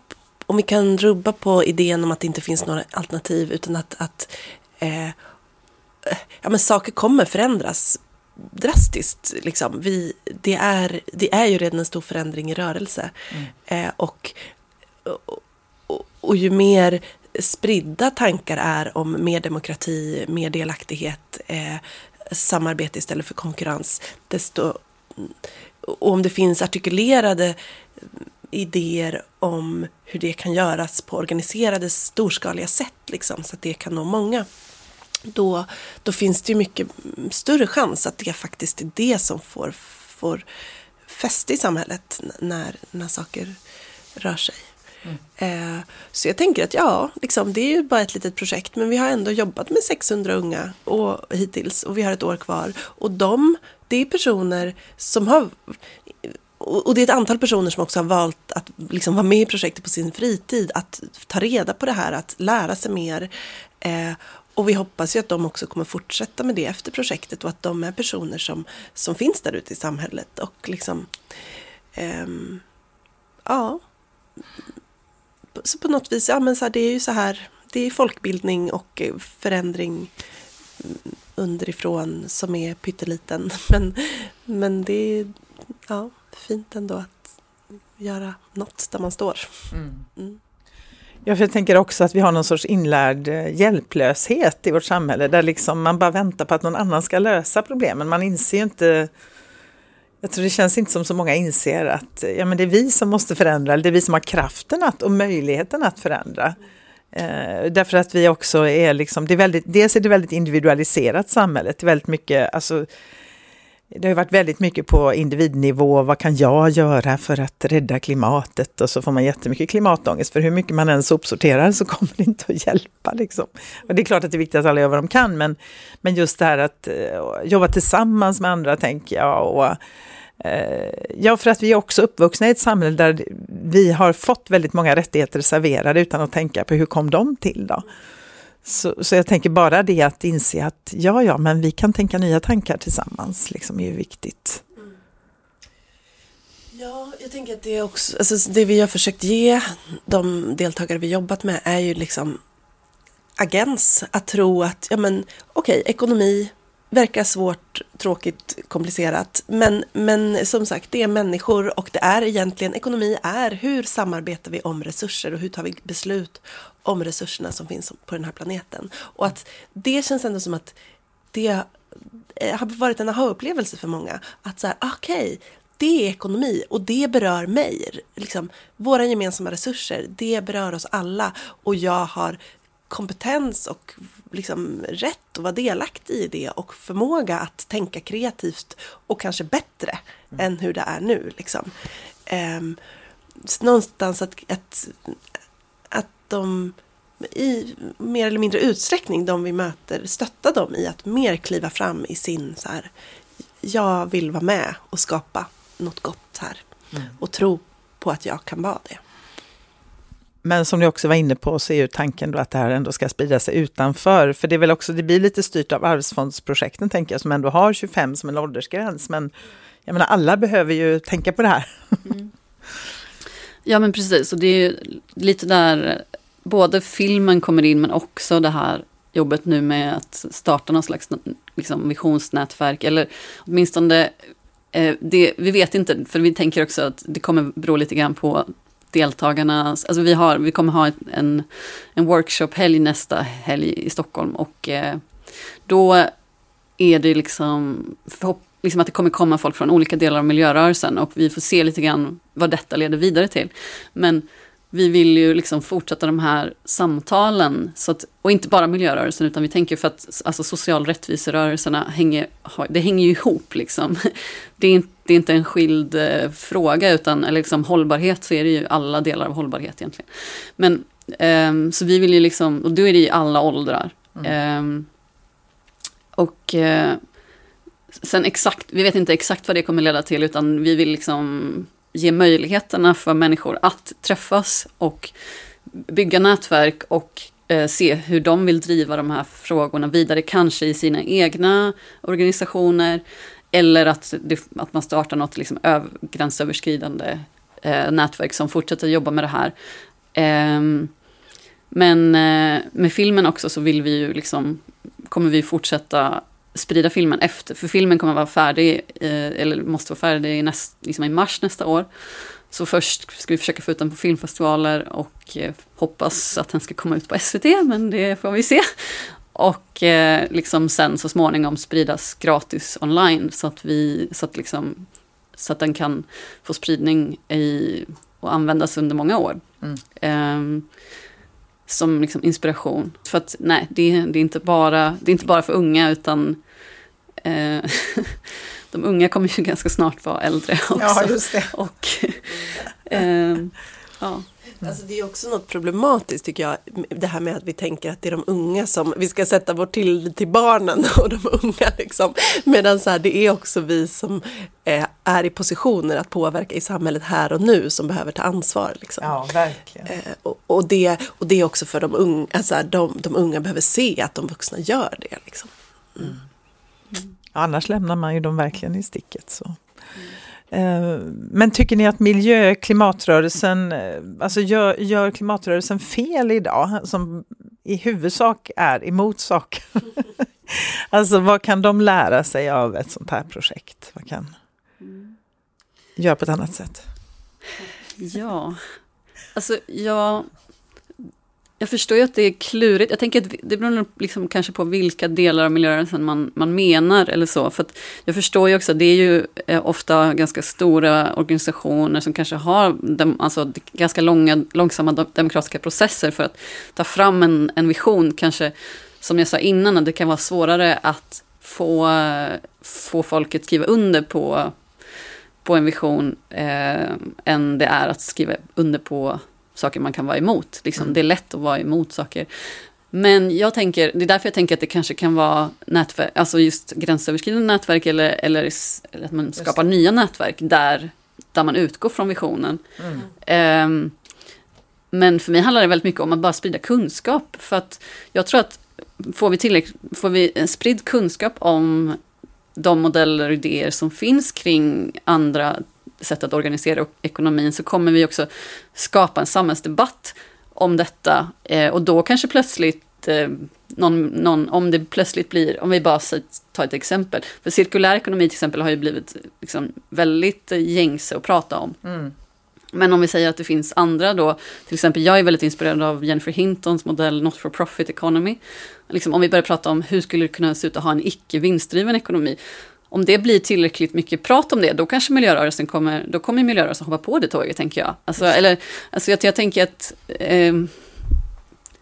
om vi kan rubba på idén om att det inte finns några alternativ utan att, att eh, ja, men saker kommer förändras drastiskt. Liksom. Vi, det, är, det är ju redan en stor förändring i rörelse. Mm. Eh, och, och, och, och, ju mer spridda tankar är om mer demokrati, mer delaktighet, eh, samarbete istället för konkurrens, desto och om det finns artikulerade idéer om hur det kan göras på organiserade storskaliga sätt, liksom, så att det kan nå många, då, då finns det ju mycket större chans att det faktiskt är det som får, får fäste i samhället när, när saker rör sig. Mm. så jag tänker att ja, liksom, det är ju bara ett litet projekt men vi har ändå jobbat med 600 unga och, hittills och vi har ett år kvar. Och de, det är personer som har och det är ett antal personer som också har valt att liksom vara med i projektet på sin fritid, att ta reda på det här, att lära sig mer. Eh, och vi hoppas ju att de också kommer fortsätta med det efter projektet och att de är personer som, som finns där ute i samhället och liksom, eh, ja, så på något vis, ja men så här, det är ju så här, det är folkbildning och förändring underifrån som är pytteliten. Men, men det är ja, fint ändå att göra något där man står. Mm. Mm. Ja, för jag tänker också att vi har någon sorts inlärd eh, hjälplöshet i vårt samhälle där liksom man bara väntar på att någon annan ska lösa problemen. Man inser ju inte jag tror det känns inte som så många inser att ja, men det är vi som måste förändra, eller det är vi som har kraften att, och möjligheten att förändra. Eh, därför att vi också är liksom, det är väldigt, dels är det väldigt individualiserat samhället, det är väldigt mycket, alltså, det har varit väldigt mycket på individnivå, vad kan jag göra för att rädda klimatet? Och så får man jättemycket klimatångest, för hur mycket man än sopsorterar så kommer det inte att hjälpa. Liksom. Och det är klart att det är viktigt att alla gör vad de kan, men, men just det här att uh, jobba tillsammans med andra, tänker jag, och uh, ja, för att vi är också uppvuxna i ett samhälle där vi har fått väldigt många rättigheter serverade utan att tänka på hur kom de till då? Så, så jag tänker bara det att inse att ja, ja, men vi kan tänka nya tankar tillsammans, liksom är ju viktigt. Mm. Ja, jag tänker att det är också, alltså det vi har försökt ge de deltagare vi jobbat med är ju liksom agens, att tro att, ja men okej, okay, ekonomi, verkar svårt, tråkigt, komplicerat. Men, men som sagt, det är människor och det är egentligen, ekonomi är hur samarbetar vi om resurser och hur tar vi beslut om resurserna som finns på den här planeten. Och att det känns ändå som att det eh, har varit en aha-upplevelse för många. Att så här, okej, okay, det är ekonomi och det berör mig. Liksom, våra gemensamma resurser, det berör oss alla och jag har kompetens och liksom rätt att vara delaktig i det och förmåga att tänka kreativt och kanske bättre mm. än hur det är nu. Liksom. Um, någonstans att, att, att de i mer eller mindre utsträckning, de vi möter, stötta dem i att mer kliva fram i sin så här, jag vill vara med och skapa något gott här. Mm. Och tro på att jag kan vara det. Men som du också var inne på så är ju tanken då att det här ändå ska sprida sig utanför. För det är väl också, det blir lite styrt av arvsfondsprojekten tänker jag, som ändå har 25 som en åldersgräns. Men jag menar, alla behöver ju tänka på det här. Mm. Ja men precis, och det är ju lite där både filmen kommer in men också det här jobbet nu med att starta någon slags liksom, visionsnätverk eller åtminstone eh, det, vi vet inte, för vi tänker också att det kommer bero lite grann på deltagarna. Alltså vi, har, vi kommer ha en, en workshop-helg nästa helg i Stockholm och eh, då är det liksom, liksom att det kommer komma folk från olika delar av miljörörelsen och vi får se lite grann vad detta leder vidare till. Men vi vill ju liksom fortsätta de här samtalen, så att, och inte bara miljörörelsen, utan vi tänker för att alltså, social rättviserörelserna hänger, det hänger ju ihop. Liksom. Det, är inte, det är inte en skild eh, fråga, utan eller liksom, hållbarhet så är det ju alla delar av hållbarhet egentligen. Men, eh, så vi vill ju liksom, och då är det ju alla åldrar. Mm. Eh, och sen exakt, vi vet inte exakt vad det kommer leda till, utan vi vill liksom ge möjligheterna för människor att träffas och bygga nätverk och eh, se hur de vill driva de här frågorna vidare, kanske i sina egna organisationer, eller att, det, att man startar något liksom öv, gränsöverskridande eh, nätverk som fortsätter jobba med det här. Eh, men eh, med filmen också så vill vi ju liksom, kommer vi fortsätta sprida filmen efter, för filmen kommer vara färdig, eh, eller måste vara färdig i, näst, liksom i mars nästa år. Så först ska vi försöka få ut den på filmfestivaler och eh, hoppas att den ska komma ut på SVT, men det får vi se. Och eh, liksom sen så småningom spridas gratis online så att, vi, så att, liksom, så att den kan få spridning i, och användas under många år. Mm. Um, som liksom inspiration. För att nej, det, det, är inte bara, det är inte bara för unga utan eh, de unga kommer ju ganska snart vara äldre också. Ja, just det. Och, eh, ja. Alltså det är också något problematiskt tycker jag, det här med att vi tänker att det är de unga som, vi ska sätta vår tillit till barnen och de unga liksom. Medan så här, det är också vi som är, är i positioner att påverka i samhället här och nu som behöver ta ansvar. Liksom. Ja, verkligen. Eh, och, och, det, och det är också för de unga, alltså de, de unga behöver se att de vuxna gör det. Liksom. Mm. Mm. Annars lämnar man ju dem verkligen i sticket. Så. Eh, men tycker ni att miljö, klimatrörelsen, eh, alltså gör, gör klimatrörelsen fel idag? Som i huvudsak är emot saker. alltså vad kan de lära sig av ett sånt här projekt? Vad kan mm. göra på ett annat sätt? Ja, alltså jag jag förstår ju att det är klurigt. Jag tänker att det beror liksom kanske på vilka delar av miljörörelsen man, man menar eller så. För jag förstår ju också det är ju eh, ofta ganska stora organisationer som kanske har dem, alltså, ganska långa, långsamma demokratiska processer för att ta fram en, en vision. Kanske, som jag sa innan, att det kan vara svårare att få, få folket skriva under på, på en vision eh, än det är att skriva under på saker man kan vara emot. Liksom, mm. Det är lätt att vara emot saker. Men jag tänker, det är därför jag tänker att det kanske kan vara nätverk, alltså just gränsöverskridande nätverk eller, eller, eller att man skapar nya nätverk där, där man utgår från visionen. Mm. Um, men för mig handlar det väldigt mycket om att bara sprida kunskap. För att jag tror att får vi, tillräckligt, får vi spridd kunskap om de modeller och idéer som finns kring andra sätt att organisera ekonomin så kommer vi också skapa en samhällsdebatt om detta. Eh, och då kanske plötsligt eh, någon, någon, om det plötsligt blir, om vi bara tar ett exempel, för cirkulär ekonomi till exempel har ju blivit liksom väldigt gängse att prata om. Mm. Men om vi säger att det finns andra då, till exempel jag är väldigt inspirerad av Jennifer Hintons modell Not for Profit Economy. Liksom, om vi börjar prata om hur skulle det kunna se ut att ha en icke vinstdriven ekonomi, om det blir tillräckligt mycket prat om det, då kanske miljörörelsen kommer, då kommer miljörörelsen hoppa på det tåget, tänker jag. Alltså, eller, alltså jag, jag tänker att... Eh,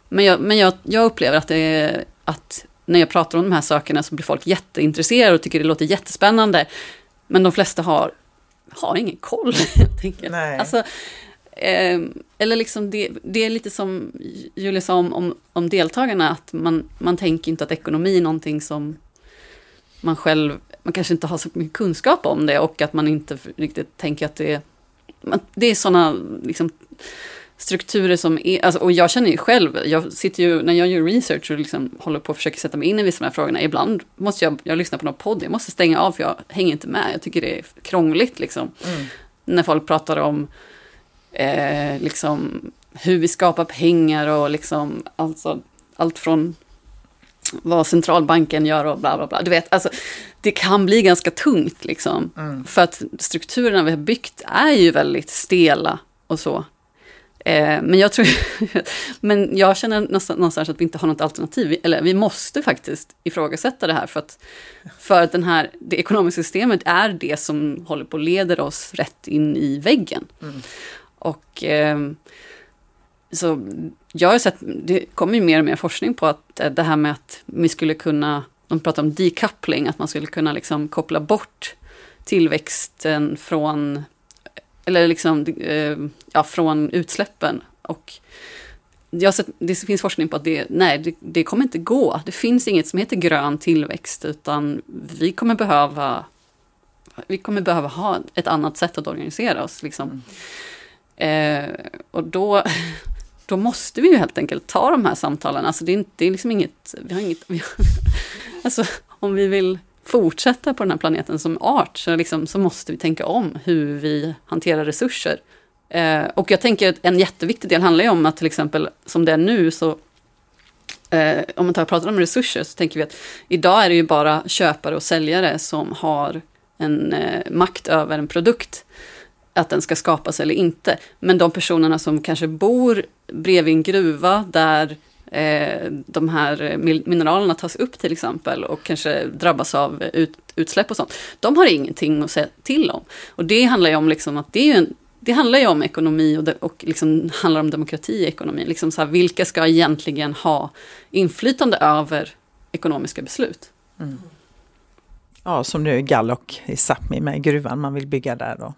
men jag, men jag, jag upplever att, det att när jag pratar om de här sakerna så blir folk jätteintresserade och tycker det låter jättespännande. Men de flesta har, har ingen koll, helt enkelt. Nej. Alltså, eh, eller liksom det, det är lite som Julia sa om, om, om deltagarna, att man, man tänker inte att ekonomi är någonting som man själv man kanske inte har så mycket kunskap om det och att man inte riktigt tänker att det är... Det är sådana liksom, strukturer som är... Alltså, och jag känner ju själv, jag sitter ju, när jag gör research och liksom håller på att försöka sätta mig in i vissa av de här frågorna, ibland måste jag, jag lyssna på någon podd, jag måste stänga av för jag hänger inte med. Jag tycker det är krångligt liksom. Mm. När folk pratar om eh, liksom, hur vi skapar pengar och liksom, alltså, allt från vad centralbanken gör och bla bla bla. Du vet, alltså, det kan bli ganska tungt liksom. Mm. För att strukturerna vi har byggt är ju väldigt stela och så. Eh, men jag tror, men jag känner någonstans att vi inte har något alternativ. Eller vi måste faktiskt ifrågasätta det här för att, för att den här, det ekonomiska systemet är det som håller på att leda oss rätt in i väggen. Mm. Och eh, så jag har sett, det kommer ju mer och mer forskning på att eh, det här med att vi skulle kunna, de pratar om decoupling, att man skulle kunna liksom koppla bort tillväxten från, eller liksom, eh, ja, från utsläppen. Och jag har sett, det finns forskning på att det, nej, det, det, kommer inte gå. Det finns inget som heter grön tillväxt, utan vi kommer behöva, vi kommer behöva ha ett annat sätt att organisera oss. Liksom. Mm. Eh, och då, då måste vi ju helt enkelt ta de här samtalen. Alltså det är, inte, det är liksom inget, vi har inget, vi har, alltså om vi vill fortsätta på den här planeten som art så, liksom, så måste vi tänka om hur vi hanterar resurser. Eh, och jag tänker att en jätteviktig del handlar ju om att till exempel som det är nu så eh, om man tar, pratar om resurser så tänker vi att idag är det ju bara köpare och säljare som har en eh, makt över en produkt att den ska skapas eller inte. Men de personerna som kanske bor bredvid en gruva där eh, de här mineralerna tas upp till exempel och kanske drabbas av ut, utsläpp och sånt. De har ingenting att säga till om. Och det handlar ju om liksom att det är en, det handlar ju om ekonomi och, de, och liksom handlar om demokrati i ekonomin. Liksom så här, vilka ska egentligen ha inflytande över ekonomiska beslut? Mm. Ja, som nu Gallock i Sápmi med gruvan man vill bygga där då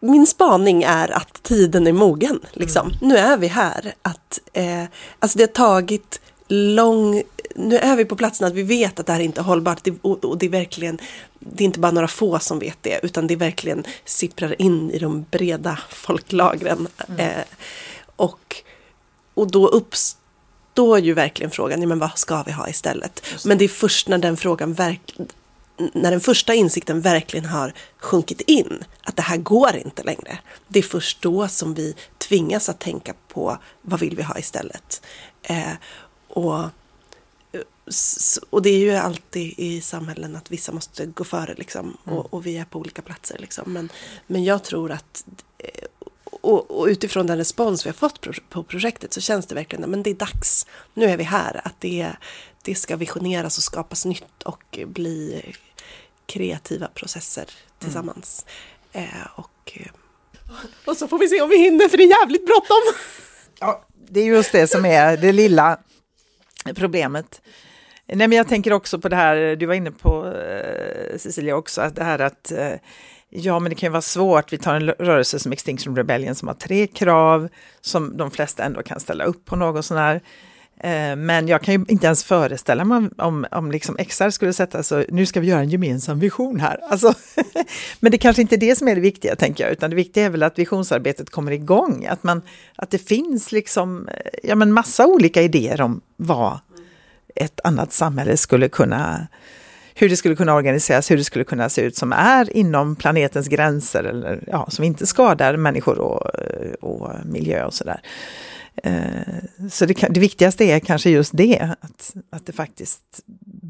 min spaning är att tiden är mogen. Liksom. Mm. Nu är vi här. Att, eh, alltså det har tagit lång... Nu är vi på platsen att vi vet att det här inte är hållbart. Det, och, och, det är verkligen, det är inte bara några få som vet det, utan det verkligen sipprar in i de breda folklagren. Mm. Eh, och, och då uppstår ju verkligen frågan, ja, men vad ska vi ha istället? Men det är först när den frågan verkligen när den första insikten verkligen har sjunkit in, att det här går inte längre, det är först då som vi tvingas att tänka på vad vill vi ha istället. Eh, och, och det är ju alltid i samhällen att vissa måste gå före liksom, mm. och, och, vi är på olika platser. Liksom. Men, men jag tror att eh, och, och, utifrån den respons vi har fått på projektet så känns det verkligen att det är dags. Nu är vi här. Att det, det ska visioneras och skapas nytt och bli kreativa processer tillsammans. Mm. Eh, och, eh, och så får vi se om vi hinner, för det är jävligt bråttom. Ja, det är just det som är det lilla problemet. Nej, men jag tänker också på det här, du var inne på eh, Cecilia också, att det här att eh, ja, men det kan ju vara svårt. Vi tar en rörelse som Extinction Rebellion som har tre krav som de flesta ändå kan ställa upp på någon sån här. Eh, men jag kan ju inte ens föreställa mig om, om liksom XR skulle sätta sig nu ska vi göra en gemensam vision här. Alltså, men det kanske inte är det som är det viktiga, tänker jag, utan det viktiga är väl att visionsarbetet kommer igång, att, man, att det finns liksom, eh, ja, men massa olika idéer om vad ett annat samhälle skulle kunna, hur det skulle kunna organiseras, hur det skulle kunna se ut som är inom planetens gränser, eller ja, som inte skadar människor och, och miljö och sådär. Eh, så det, det, viktigaste är kanske just det, att, att det faktiskt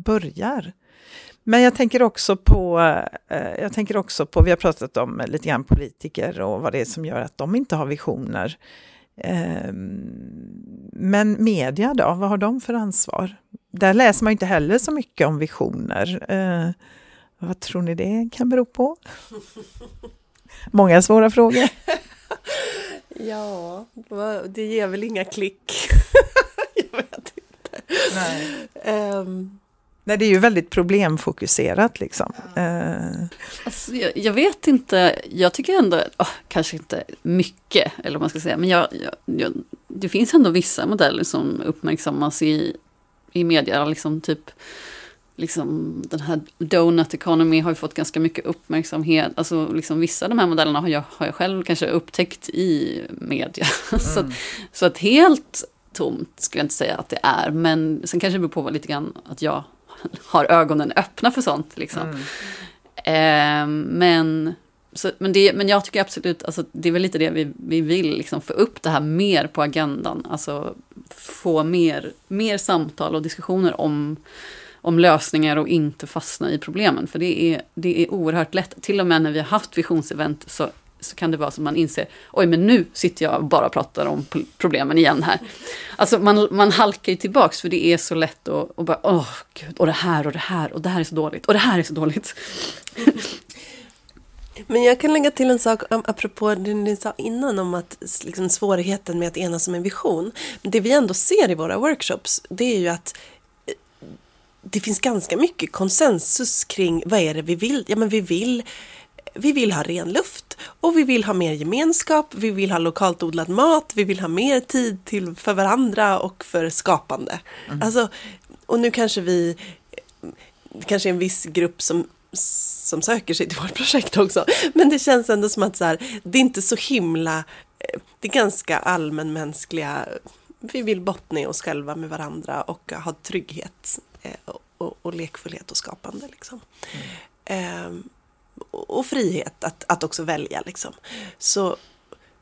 börjar. Men jag tänker också på, eh, jag tänker också på, vi har pratat om lite grann politiker och vad det är som gör att de inte har visioner. Eh, men media då, vad har de för ansvar? Där läser man inte heller så mycket om visioner. Vad tror ni det kan bero på? Många svåra frågor. Ja, det ger väl inga klick. jag vet inte. Nej. Um. Nej, det är ju väldigt problemfokuserat liksom. Uh. Alltså, jag, jag, vet inte, jag tycker ändå, oh, kanske inte mycket, eller vad man ska säga, men jag, jag, det finns ändå vissa modeller som uppmärksammas i, i media, liksom typ liksom, den här donut economy har ju fått ganska mycket uppmärksamhet. Alltså, liksom, vissa av de här modellerna har jag, har jag själv kanske upptäckt i media. Mm. så, att, så att helt tomt skulle jag inte säga att det är. Men sen kanske det beror på lite grann att jag har ögonen öppna för sånt. Liksom. Mm. Eh, men så, men, det, men jag tycker absolut, alltså, det är väl lite det vi, vi vill, liksom, få upp det här mer på agendan. Alltså få mer, mer samtal och diskussioner om, om lösningar och inte fastna i problemen. För det är, det är oerhört lätt, till och med när vi har haft visionsevent så så kan det vara som man inser, oj men nu sitter jag och bara pratar om problemen igen här. Alltså man, man halkar ju tillbaks för det är så lätt att och bara, åh gud, och det här och det här och det här är så dåligt och det här är så dåligt. Men jag kan lägga till en sak um, apropå det ni sa innan om att liksom, svårigheten med att enas om en vision. Det vi ändå ser i våra workshops, det är ju att det finns ganska mycket konsensus kring vad är det vi vill. Ja, men vi vill vi vill ha ren luft och vi vill ha mer gemenskap, vi vill ha lokalt odlad mat, vi vill ha mer tid till för varandra och för skapande. Mm. Alltså, och nu kanske vi, kanske en viss grupp som som söker sig till vårt projekt också. Men det känns ändå som att så här, det är inte så himla, eh, det är ganska allmänmänskliga, vi vill bottna i oss själva med varandra och ha trygghet och, och, och lekfullhet och skapande. Liksom. Mm. Um, och frihet att, att också välja. Liksom. Så,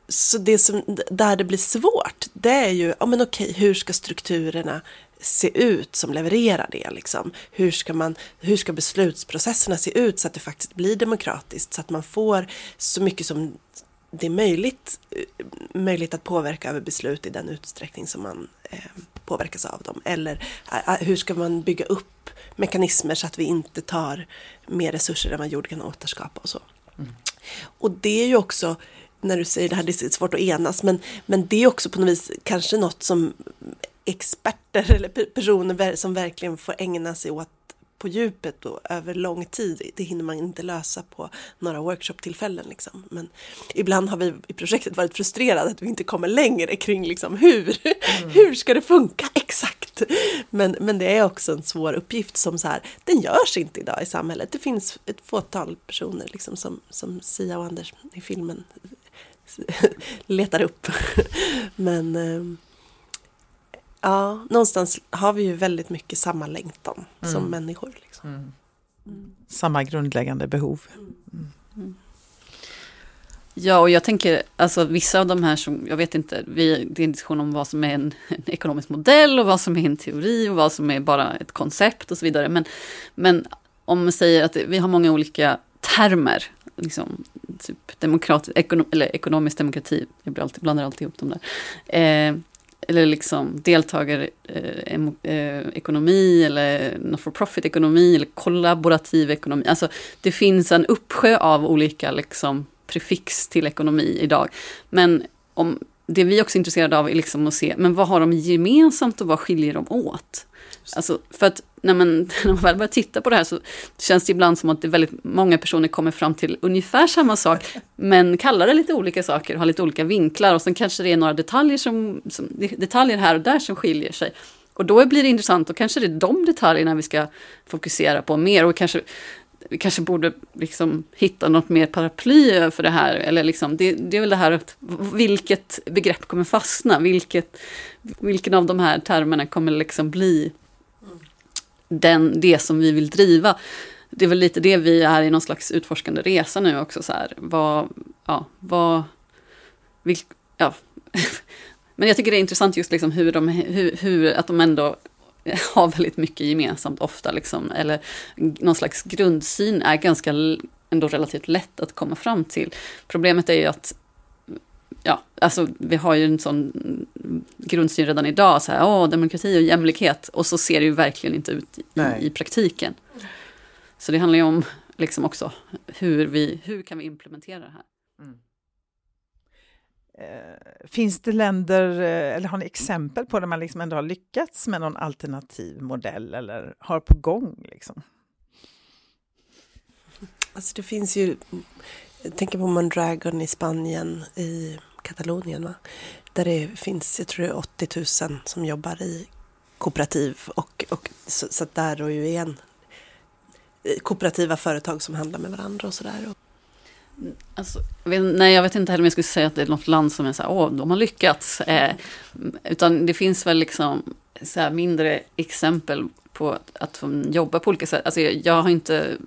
så det som, där det blir svårt, det är ju, ja men okej, hur ska strukturerna se ut som levererar det? Liksom? Hur, ska man, hur ska beslutsprocesserna se ut så att det faktiskt blir demokratiskt, så att man får så mycket som det är möjligt, eh, möjligt att påverka över beslut i den utsträckning som man eh, påverkas av dem. Eller eh, hur ska man bygga upp mekanismer så att vi inte tar mer resurser än vad jord kan återskapa och så. Mm. Och det är ju också, när du säger det här, det är svårt att enas, men, men det är också på något vis kanske något som experter eller personer som verkligen får ägna sig åt på djupet och över lång tid, det hinner man inte lösa på några workshop-tillfällen. Liksom. Men ibland har vi i projektet varit frustrerade att vi inte kommer längre kring liksom, hur, mm. hur ska det funka exakt? Men, men det är också en svår uppgift som så här, den görs inte idag i samhället. Det finns ett fåtal personer liksom, som, som Sia och Anders i filmen letar upp. Men eh, Ja, någonstans har vi ju väldigt mycket samma längtan mm. som människor. Liksom. Mm. Mm. Samma grundläggande behov. Mm. Ja, och jag tänker, alltså vissa av de här som, jag vet inte, vi, det är en diskussion om vad som är en, en, ekonomisk modell och vad som är en teori och vad som är bara ett koncept och så vidare. Men, men om man säger att vi har många olika termer, liksom, typ demokrat, ekonom, eller ekonomisk demokrati, jag blandar alltid ihop dem där. Eh, eller liksom deltagarekonomi eh, eh eller not for profit ekonomi eller kollaborativ ekonomi. Alltså det finns en uppsjö av olika liksom, prefix till ekonomi idag. Men om, det vi också är intresserade av är liksom att se, men vad har de gemensamt och vad skiljer de åt? Alltså, för att när man, när man väl börjar titta på det här så känns det ibland som att det väldigt många personer kommer fram till ungefär samma sak, men kallar det lite olika saker och har lite olika vinklar och sen kanske det är några detaljer, som, som, detaljer här och där som skiljer sig. Och då blir det intressant och kanske det är de detaljerna vi ska fokusera på mer och kanske vi kanske borde liksom hitta något mer paraply för det här. Eller liksom, det, det är väl det här att vilket begrepp kommer fastna? Vilket, vilken av de här termerna kommer liksom bli den, det som vi vill driva. Det är väl lite det vi är i någon slags utforskande resa nu också. Så här. Vad, ja, vad, vilk, ja. Men jag tycker det är intressant just liksom hur, de, hur, hur att de ändå har väldigt mycket gemensamt ofta. Liksom, eller någon slags grundsyn är ganska ändå relativt lätt att komma fram till. Problemet är ju att ja, alltså vi har ju en sån grundsyn redan idag, så här, åh, demokrati och jämlikhet, och så ser det ju verkligen inte ut i, i praktiken. Så det handlar ju om liksom också hur, vi, hur kan vi implementera det här. Mm. Eh, finns det länder, eh, eller har ni exempel på där man liksom ändå har lyckats med någon alternativ modell eller har på gång? Liksom? Alltså det finns ju, jag tänker på Mondragon i Spanien, i Katalonien, va? där det finns, jag tror det är 80 000 som jobbar i kooperativ och, och så, så där och ju igen eh, kooperativa företag som handlar med varandra och sådär. Mm, alltså, nej, jag vet inte heller om jag skulle säga att det är något land som är så här, åh, de har lyckats. Eh, utan det finns väl liksom så mindre exempel på att de jobbar på olika sätt. Alltså, jag har inte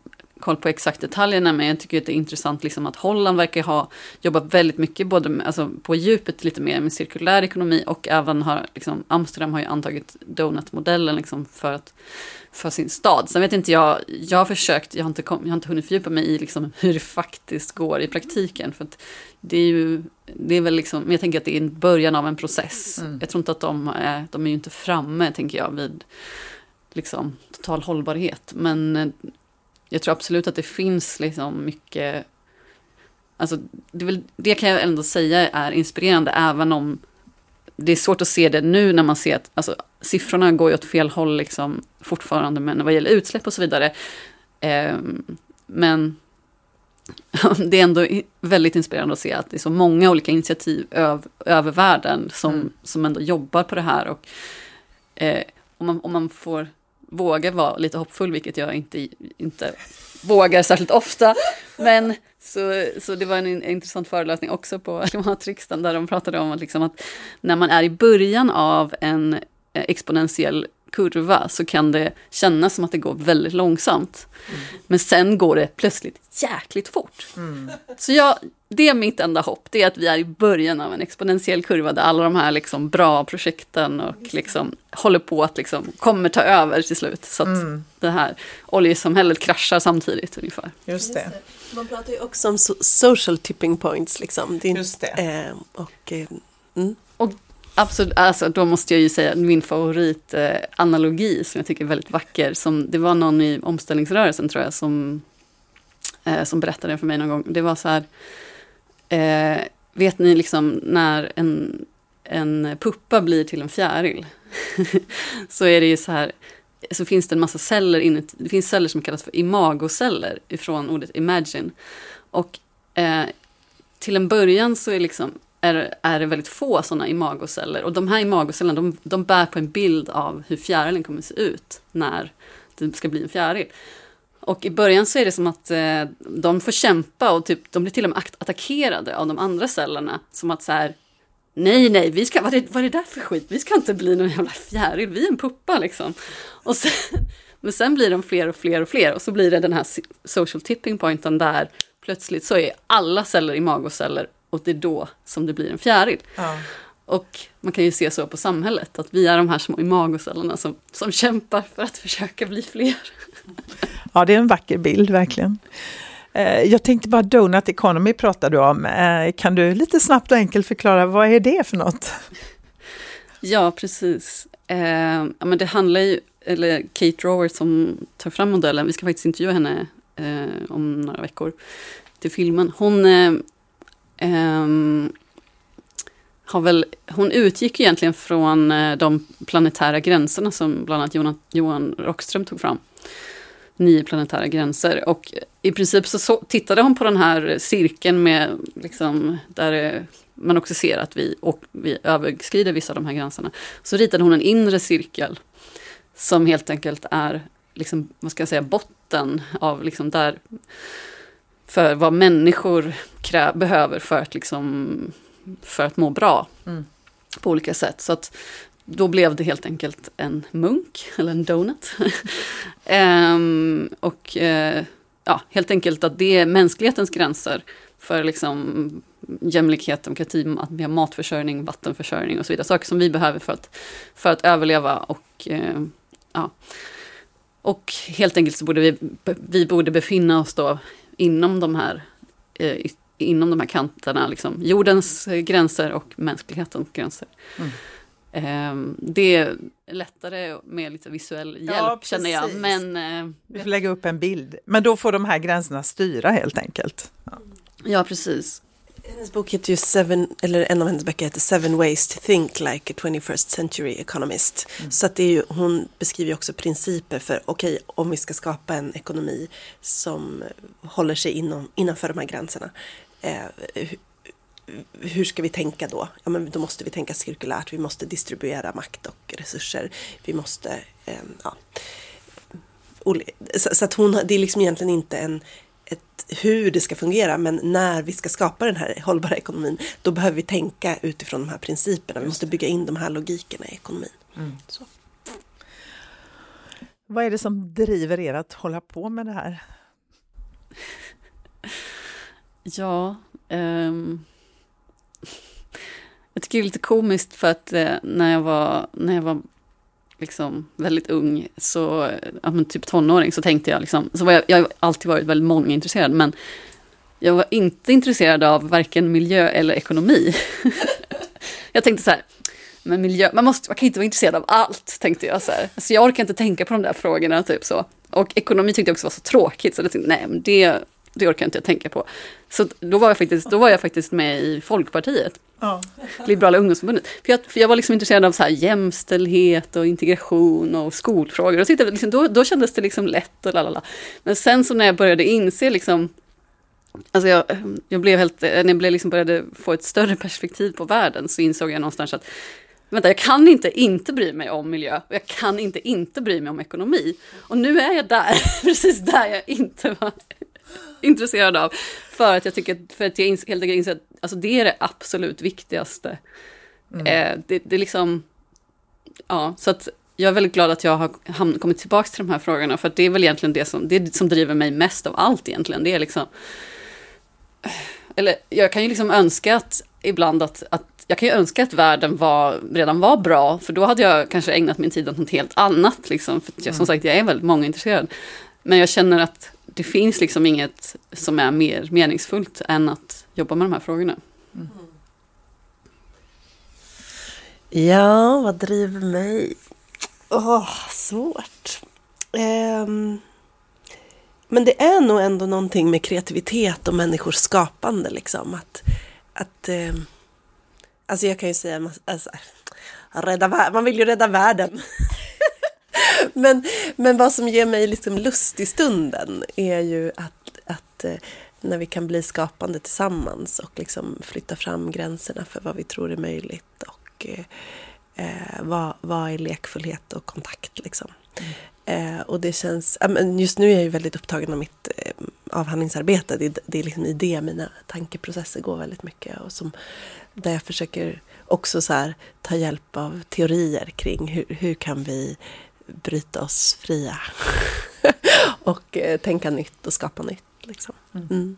koll på exakt detaljerna, men jag tycker att det är intressant liksom att Holland verkar ha jobbat väldigt mycket, både med, alltså på djupet lite mer med cirkulär ekonomi och även har, liksom, Amsterdam har ju antagit donut-modellen liksom för, att, för sin stad. Sen vet inte jag, jag har försökt, jag har inte, kom, jag har inte hunnit fördjupa mig i liksom hur det faktiskt går i praktiken, för det är ju, det är väl liksom, jag tänker att det är början av en process. Mm. Jag tror inte att de är, de är ju inte framme, tänker jag, vid liksom total hållbarhet. Men eh, jag tror absolut att det finns liksom mycket... Alltså, det, väl, det kan jag ändå säga är inspirerande, även om det är svårt att se det nu när man ser att alltså, siffrorna går ju åt fel håll liksom, fortfarande, men vad gäller utsläpp och så vidare. Eh, men det är ändå väldigt inspirerande att se att det är så många olika initiativ öv, över världen som, mm. som ändå jobbar på det här. Och, eh, om, man, om man får våga vara lite hoppfull, vilket jag inte, inte vågar särskilt ofta. Men så, så det var en, intressant föreläsning också på klimatriksdagen där de pratade om att, liksom att när man är i början av en eh, exponentiell kurva så kan det kännas som att det går väldigt långsamt. Mm. Men sen går det plötsligt jäkligt fort. Mm. Så jag, det är mitt enda hopp, det är att vi är i början av en exponentiell kurva där alla de här liksom bra projekten och liksom håller på att liksom kommer ta över till slut. Så att mm. det här oljesamhället kraschar samtidigt ungefär. Just det. Man pratar ju också om social tipping points. Liksom. Är, Just det. Eh, och, eh, mm. Absolut, alltså, då måste jag ju säga min favoritanalogi eh, som jag tycker är väldigt vacker. Som, det var någon i omställningsrörelsen tror jag som, eh, som berättade för mig någon gång. Det var så här, eh, vet ni liksom när en, en puppa blir till en fjäril? så är det ju så här, så finns det en massa celler inuti, det finns celler som kallas för imagoceller ifrån ordet imagine. Och eh, till en början så är liksom är, är det väldigt få sådana imagoceller. Och de här imagocellerna de, de bär på en bild av hur fjärilen kommer att se ut när det ska bli en fjäril. Och i början så är det som att eh, de får kämpa och typ, de blir till och med attackerade av de andra cellerna. Som att så här, nej, nej, vi ska, vad, är, vad är det där för skit? Vi ska inte bli någon jävla fjäril, vi är en puppa liksom. Och sen, men sen blir de fler och fler och fler och så blir det den här social tipping pointen där plötsligt så är alla celler i magoceller och det är då som det blir en fjäril. Ja. Och man kan ju se så på samhället, att vi är de här små imagocellerna som, som kämpar för att försöka bli fler. Ja, det är en vacker bild verkligen. Eh, jag tänkte bara Donut Economy pratar du om. Eh, kan du lite snabbt och enkelt förklara vad är det för något? Ja, precis. Eh, men det handlar ju, eller Kate Rower som tar fram modellen, vi ska faktiskt intervjua henne eh, om några veckor till filmen. Hon eh, Ehm, har väl, hon utgick egentligen från eh, de planetära gränserna som bland annat Johan, Johan Rockström tog fram. Nio planetära gränser. Och i princip så, så tittade hon på den här cirkeln med, liksom, där eh, man också ser att vi, och vi överskrider vissa av de här gränserna. Så ritade hon en inre cirkel som helt enkelt är, liksom, vad ska jag säga, botten av liksom där för vad människor krä- behöver för att, liksom, för att må bra mm. på olika sätt. Så att då blev det helt enkelt en munk, eller en donut. um, och uh, ja, helt enkelt att det är mänsklighetens gränser för liksom jämlikhet, demokrati, matförsörjning, vattenförsörjning och så vidare. Saker som vi behöver för att, för att överleva och uh, ja. Och helt enkelt så borde vi, vi borde befinna oss då inom de här, eh, inom de här kanterna, liksom, jordens gränser och mänsklighetens gränser. Mm. Eh, det är lättare med lite visuell hjälp ja, känner jag. Men, eh, Vi får lägga upp en bild. Men då får de här gränserna styra helt enkelt. Ja, ja precis. Hennes bok heter ju Seven, eller en av hennes böcker heter Seven Ways to Think Like a 21st Century Economist. Mm. Så att det är ju, hon beskriver ju också principer för, okej, okay, om vi ska skapa en ekonomi som håller sig inom, innanför de här gränserna. Eh, hur ska vi tänka då? Ja, men då måste vi tänka cirkulärt, vi måste distribuera makt och resurser. Vi måste, eh, ja. Så, så att hon, det är liksom egentligen inte en hur det ska fungera, men när vi ska skapa den här hållbara ekonomin, då behöver vi tänka utifrån de här principerna. Vi måste bygga in de här logikerna i ekonomin. Mm. Vad är det som driver er att hålla på med det här? Ja, um, jag tycker det är lite komiskt för att eh, när jag var, när jag var liksom väldigt ung, så, ja, men typ tonåring, så tänkte jag liksom, så var jag, jag har alltid varit väldigt mångintresserad, men jag var inte intresserad av varken miljö eller ekonomi. jag tänkte så här, men miljö, man, måste, man kan inte vara intresserad av allt, tänkte jag. Så här. Alltså jag orkar inte tänka på de där frågorna, typ så. Och ekonomi tyckte jag också var så tråkigt, så jag tänkte, nej, men det, det orkar inte jag tänka på. Så då var jag faktiskt, då var jag faktiskt med i Folkpartiet. Ja. Liberala ungdomsförbundet. För jag, för jag var liksom intresserad av så här jämställdhet och integration och skolfrågor. Och så liksom, då, då kändes det liksom lätt och lalala. Men sen så när jag började inse liksom Alltså jag, jag blev helt, eh, när jag blev liksom började få ett större perspektiv på världen så insåg jag någonstans att vänta, jag kan inte inte bry mig om miljö och jag kan inte inte bry mig om ekonomi. Och nu är jag där, precis där jag inte var intresserad av. För att jag tycker, för att jag helt enkelt inser att alltså det är det absolut viktigaste. Mm. Eh, det, det är liksom, ja, så att jag är väldigt glad att jag har kommit tillbaka till de här frågorna, för det är väl egentligen det som, det som driver mig mest av allt egentligen. Det är liksom, eller jag kan ju liksom önska att ibland att, att jag kan ju önska att världen var, redan var bra, för då hade jag kanske ägnat min tid åt något helt annat. Liksom, för jag, som mm. sagt, jag är väldigt mångintresserad. Men jag känner att det finns liksom inget som är mer meningsfullt än att jobba med de här frågorna. Mm. Ja, vad driver mig? Åh, oh, svårt. Um, men det är nog ändå någonting med kreativitet och människors skapande. Liksom. Att, att, um, alltså jag kan ju säga, alltså, rädda, man vill ju rädda världen. men, men vad som ger mig liksom lust i stunden är ju att, att eh, när vi kan bli skapande tillsammans och liksom flytta fram gränserna för vad vi tror är möjligt och eh, eh vad, vad är lekfullhet och kontakt. Liksom. Mm. Eh, och det känns, just nu är jag ju väldigt upptagen av mitt eh, avhandlingsarbete. Det, det är liksom i det mina tankeprocesser går väldigt mycket. Och som, där jag försöker också så här, ta hjälp av teorier kring hur, hur kan vi bryta oss fria. och eh, tänka nytt och skapa nytt. Liksom. Mm. mm.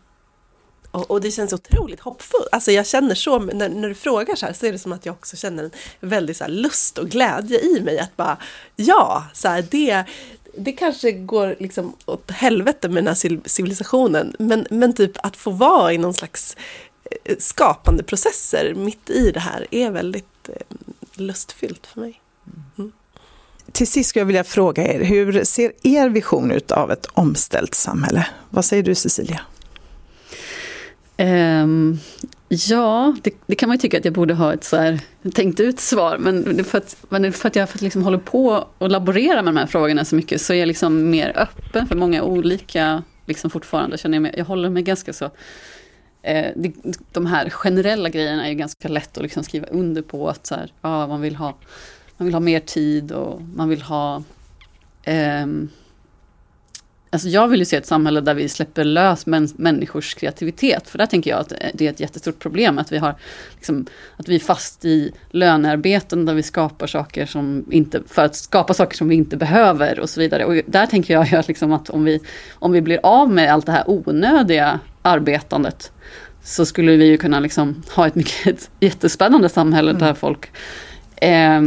Och, och, det känns otroligt hoppfullt. Alltså jag känner så, när, när du frågar så här, så är det som att jag också känner en väldig så lust och glädje i mig. Att bara, ja, så här, det, det kanske går liksom åt helvete med den här civilisationen. Men, men typ att få vara i någon slags eh, skapande processer mitt i det här är väldigt eh, lustfyllt för mig. Mm. Till sist skulle jag vilja fråga er, hur ser er vision ut av ett omställt samhälle? Vad säger du Cecilia? Um, ja, det, det, kan man ju tycka att jag borde ha ett så här tänkt ut svar. Men för att, men för att jag för att liksom håller på och laborerar med de här frågorna så mycket så är jag liksom mer öppen för många olika, liksom fortfarande känner jag mig, jag håller mig ganska så eh, de här generella grejerna är ganska lätt att liksom skriva under på att så här, ja, man, vill ha, man vill ha mer tid och man vill ha um, Alltså jag vill ju se ett samhälle där vi släpper lös män, människors kreativitet. För där tänker jag att det är ett jättestort problem. Att vi, har, liksom, att vi är fast i lönearbeten där vi skapar saker som inte, för att skapa saker som vi inte behöver och så vidare. Och där tänker jag att, liksom att om, vi, om vi blir av med allt det här onödiga arbetandet så skulle vi ju kunna liksom ha ett mycket jättespännande samhälle mm. där folk eh,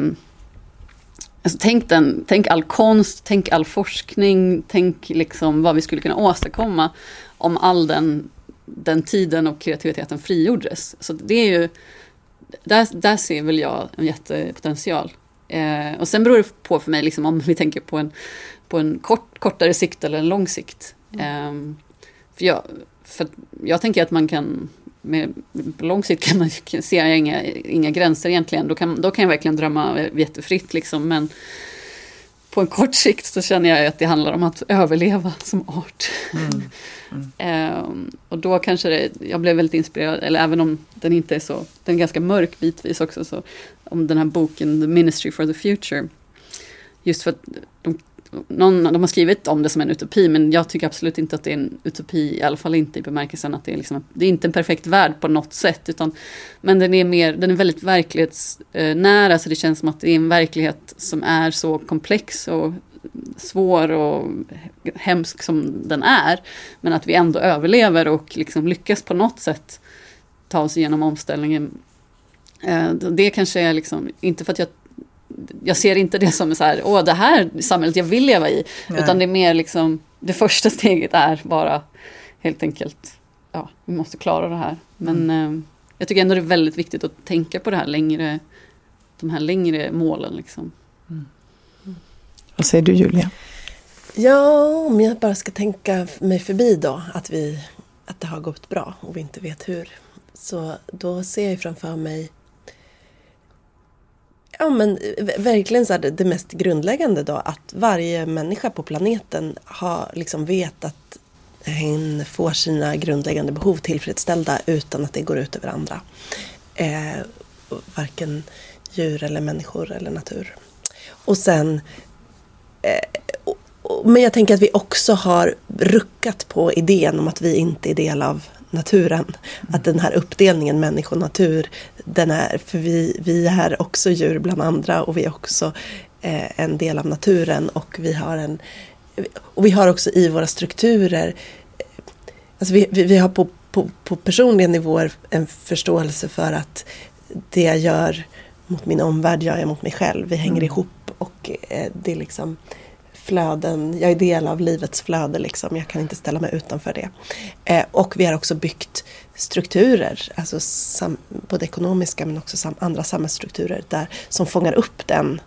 Alltså, tänk, den, tänk all konst, tänk all forskning, tänk liksom vad vi skulle kunna åstadkomma om all den, den tiden och kreativiteten frigjordes. Så det är ju, där, där ser väl jag en jättepotential. Eh, och sen beror det på för mig liksom, om vi tänker på en, på en kort, kortare sikt eller en lång sikt. Eh, för, jag, för jag tänker att man kan med, på lång sikt kan man, ser jag inga, inga gränser egentligen. Då kan, då kan jag verkligen drömma jättefritt liksom. Men på en kort sikt så känner jag att det handlar om att överleva som art. Mm. Mm. um, och då kanske det, jag blev väldigt inspirerad, eller även om den inte är så, den är ganska mörk bitvis också, så om den här boken The Ministry for the Future. Just för att de någon, de har skrivit om det som en utopi, men jag tycker absolut inte att det är en utopi, i alla fall inte i bemärkelsen att det är, liksom, det är inte en perfekt värld på något sätt, utan, men den är, mer, den är väldigt verklighetsnära, så det känns som att det är en verklighet som är så komplex och svår och hemsk som den är. Men att vi ändå överlever och liksom lyckas på något sätt ta oss igenom omställningen. Eh, det kanske är liksom, inte för att jag jag ser inte det som så här, åh det här samhället jag vill leva i. Nej. Utan det är mer liksom, det första steget är bara helt enkelt, ja, vi måste klara det här. Men mm. eh, jag tycker ändå det är väldigt viktigt att tänka på det här längre, de här längre målen. Liksom. Mm. Mm. Vad säger du Julia? Ja, om jag bara ska tänka mig förbi då, att, vi, att det har gått bra och vi inte vet hur. Så då ser jag framför mig Ja men eh, verkligen så här, det mest grundläggande då att varje människa på planeten har, liksom vet att hen får sina grundläggande behov tillfredsställda utan att det går ut över andra. Eh, varken djur eller människor eller natur. Och sen eh, men jag tänker att vi också har ruckat på idén om att vi inte är del av naturen. Mm. Att den här uppdelningen människa och natur, den är, för vi, vi är också djur bland andra och vi är också eh, en del av naturen och vi har en och vi har också i våra strukturer, alltså vi, vi, vi har på, på, på personliga nivåer en förståelse för att det jag gör mot min omvärld gör jag mot mig själv. Vi hänger mm. ihop och eh, det är liksom flöden, jag är del av livets flöde liksom, jag kan inte ställa mig utanför det. Eh, och vi har också byggt strukturer, alltså sam, både ekonomiska men också sam, andra samhällsstrukturer där, som fångar upp den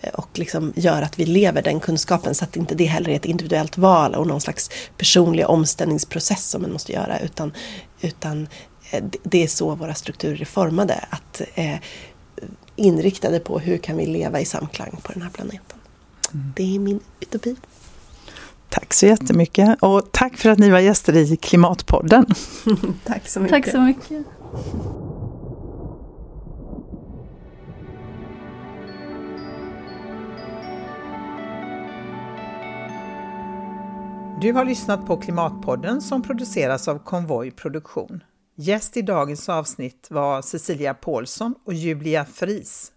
eh, och liksom gör att vi lever den kunskapen så att inte det heller är ett individuellt val och någon slags personlig omställningsprocess som man måste göra utan, utan eh, det är så våra strukturer är formade. Att, eh, inriktade på hur kan vi leva i samklang på den här planeten. Det är min utopi. Tack så jättemycket och tack för att ni var gäster i Klimatpodden. tack så mycket. Tack så mycket. Du har lyssnat på Klimatpodden som produceras av Konvoj Produktion. Gäst i dagens avsnitt var Cecilia Paulsson och Julia Fris.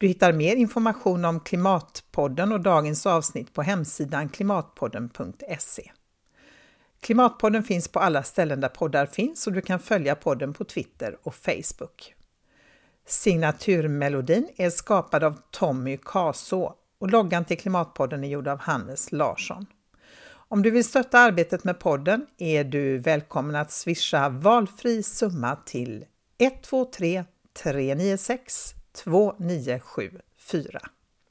Du hittar mer information om Klimatpodden och dagens avsnitt på hemsidan klimatpodden.se. Klimatpodden finns på alla ställen där poddar finns och du kan följa podden på Twitter och Facebook. Signaturmelodin är skapad av Tommy Kaså och loggan till Klimatpodden är gjord av Hannes Larsson. Om du vill stötta arbetet med podden är du välkommen att swisha valfri summa till 123 396 2974.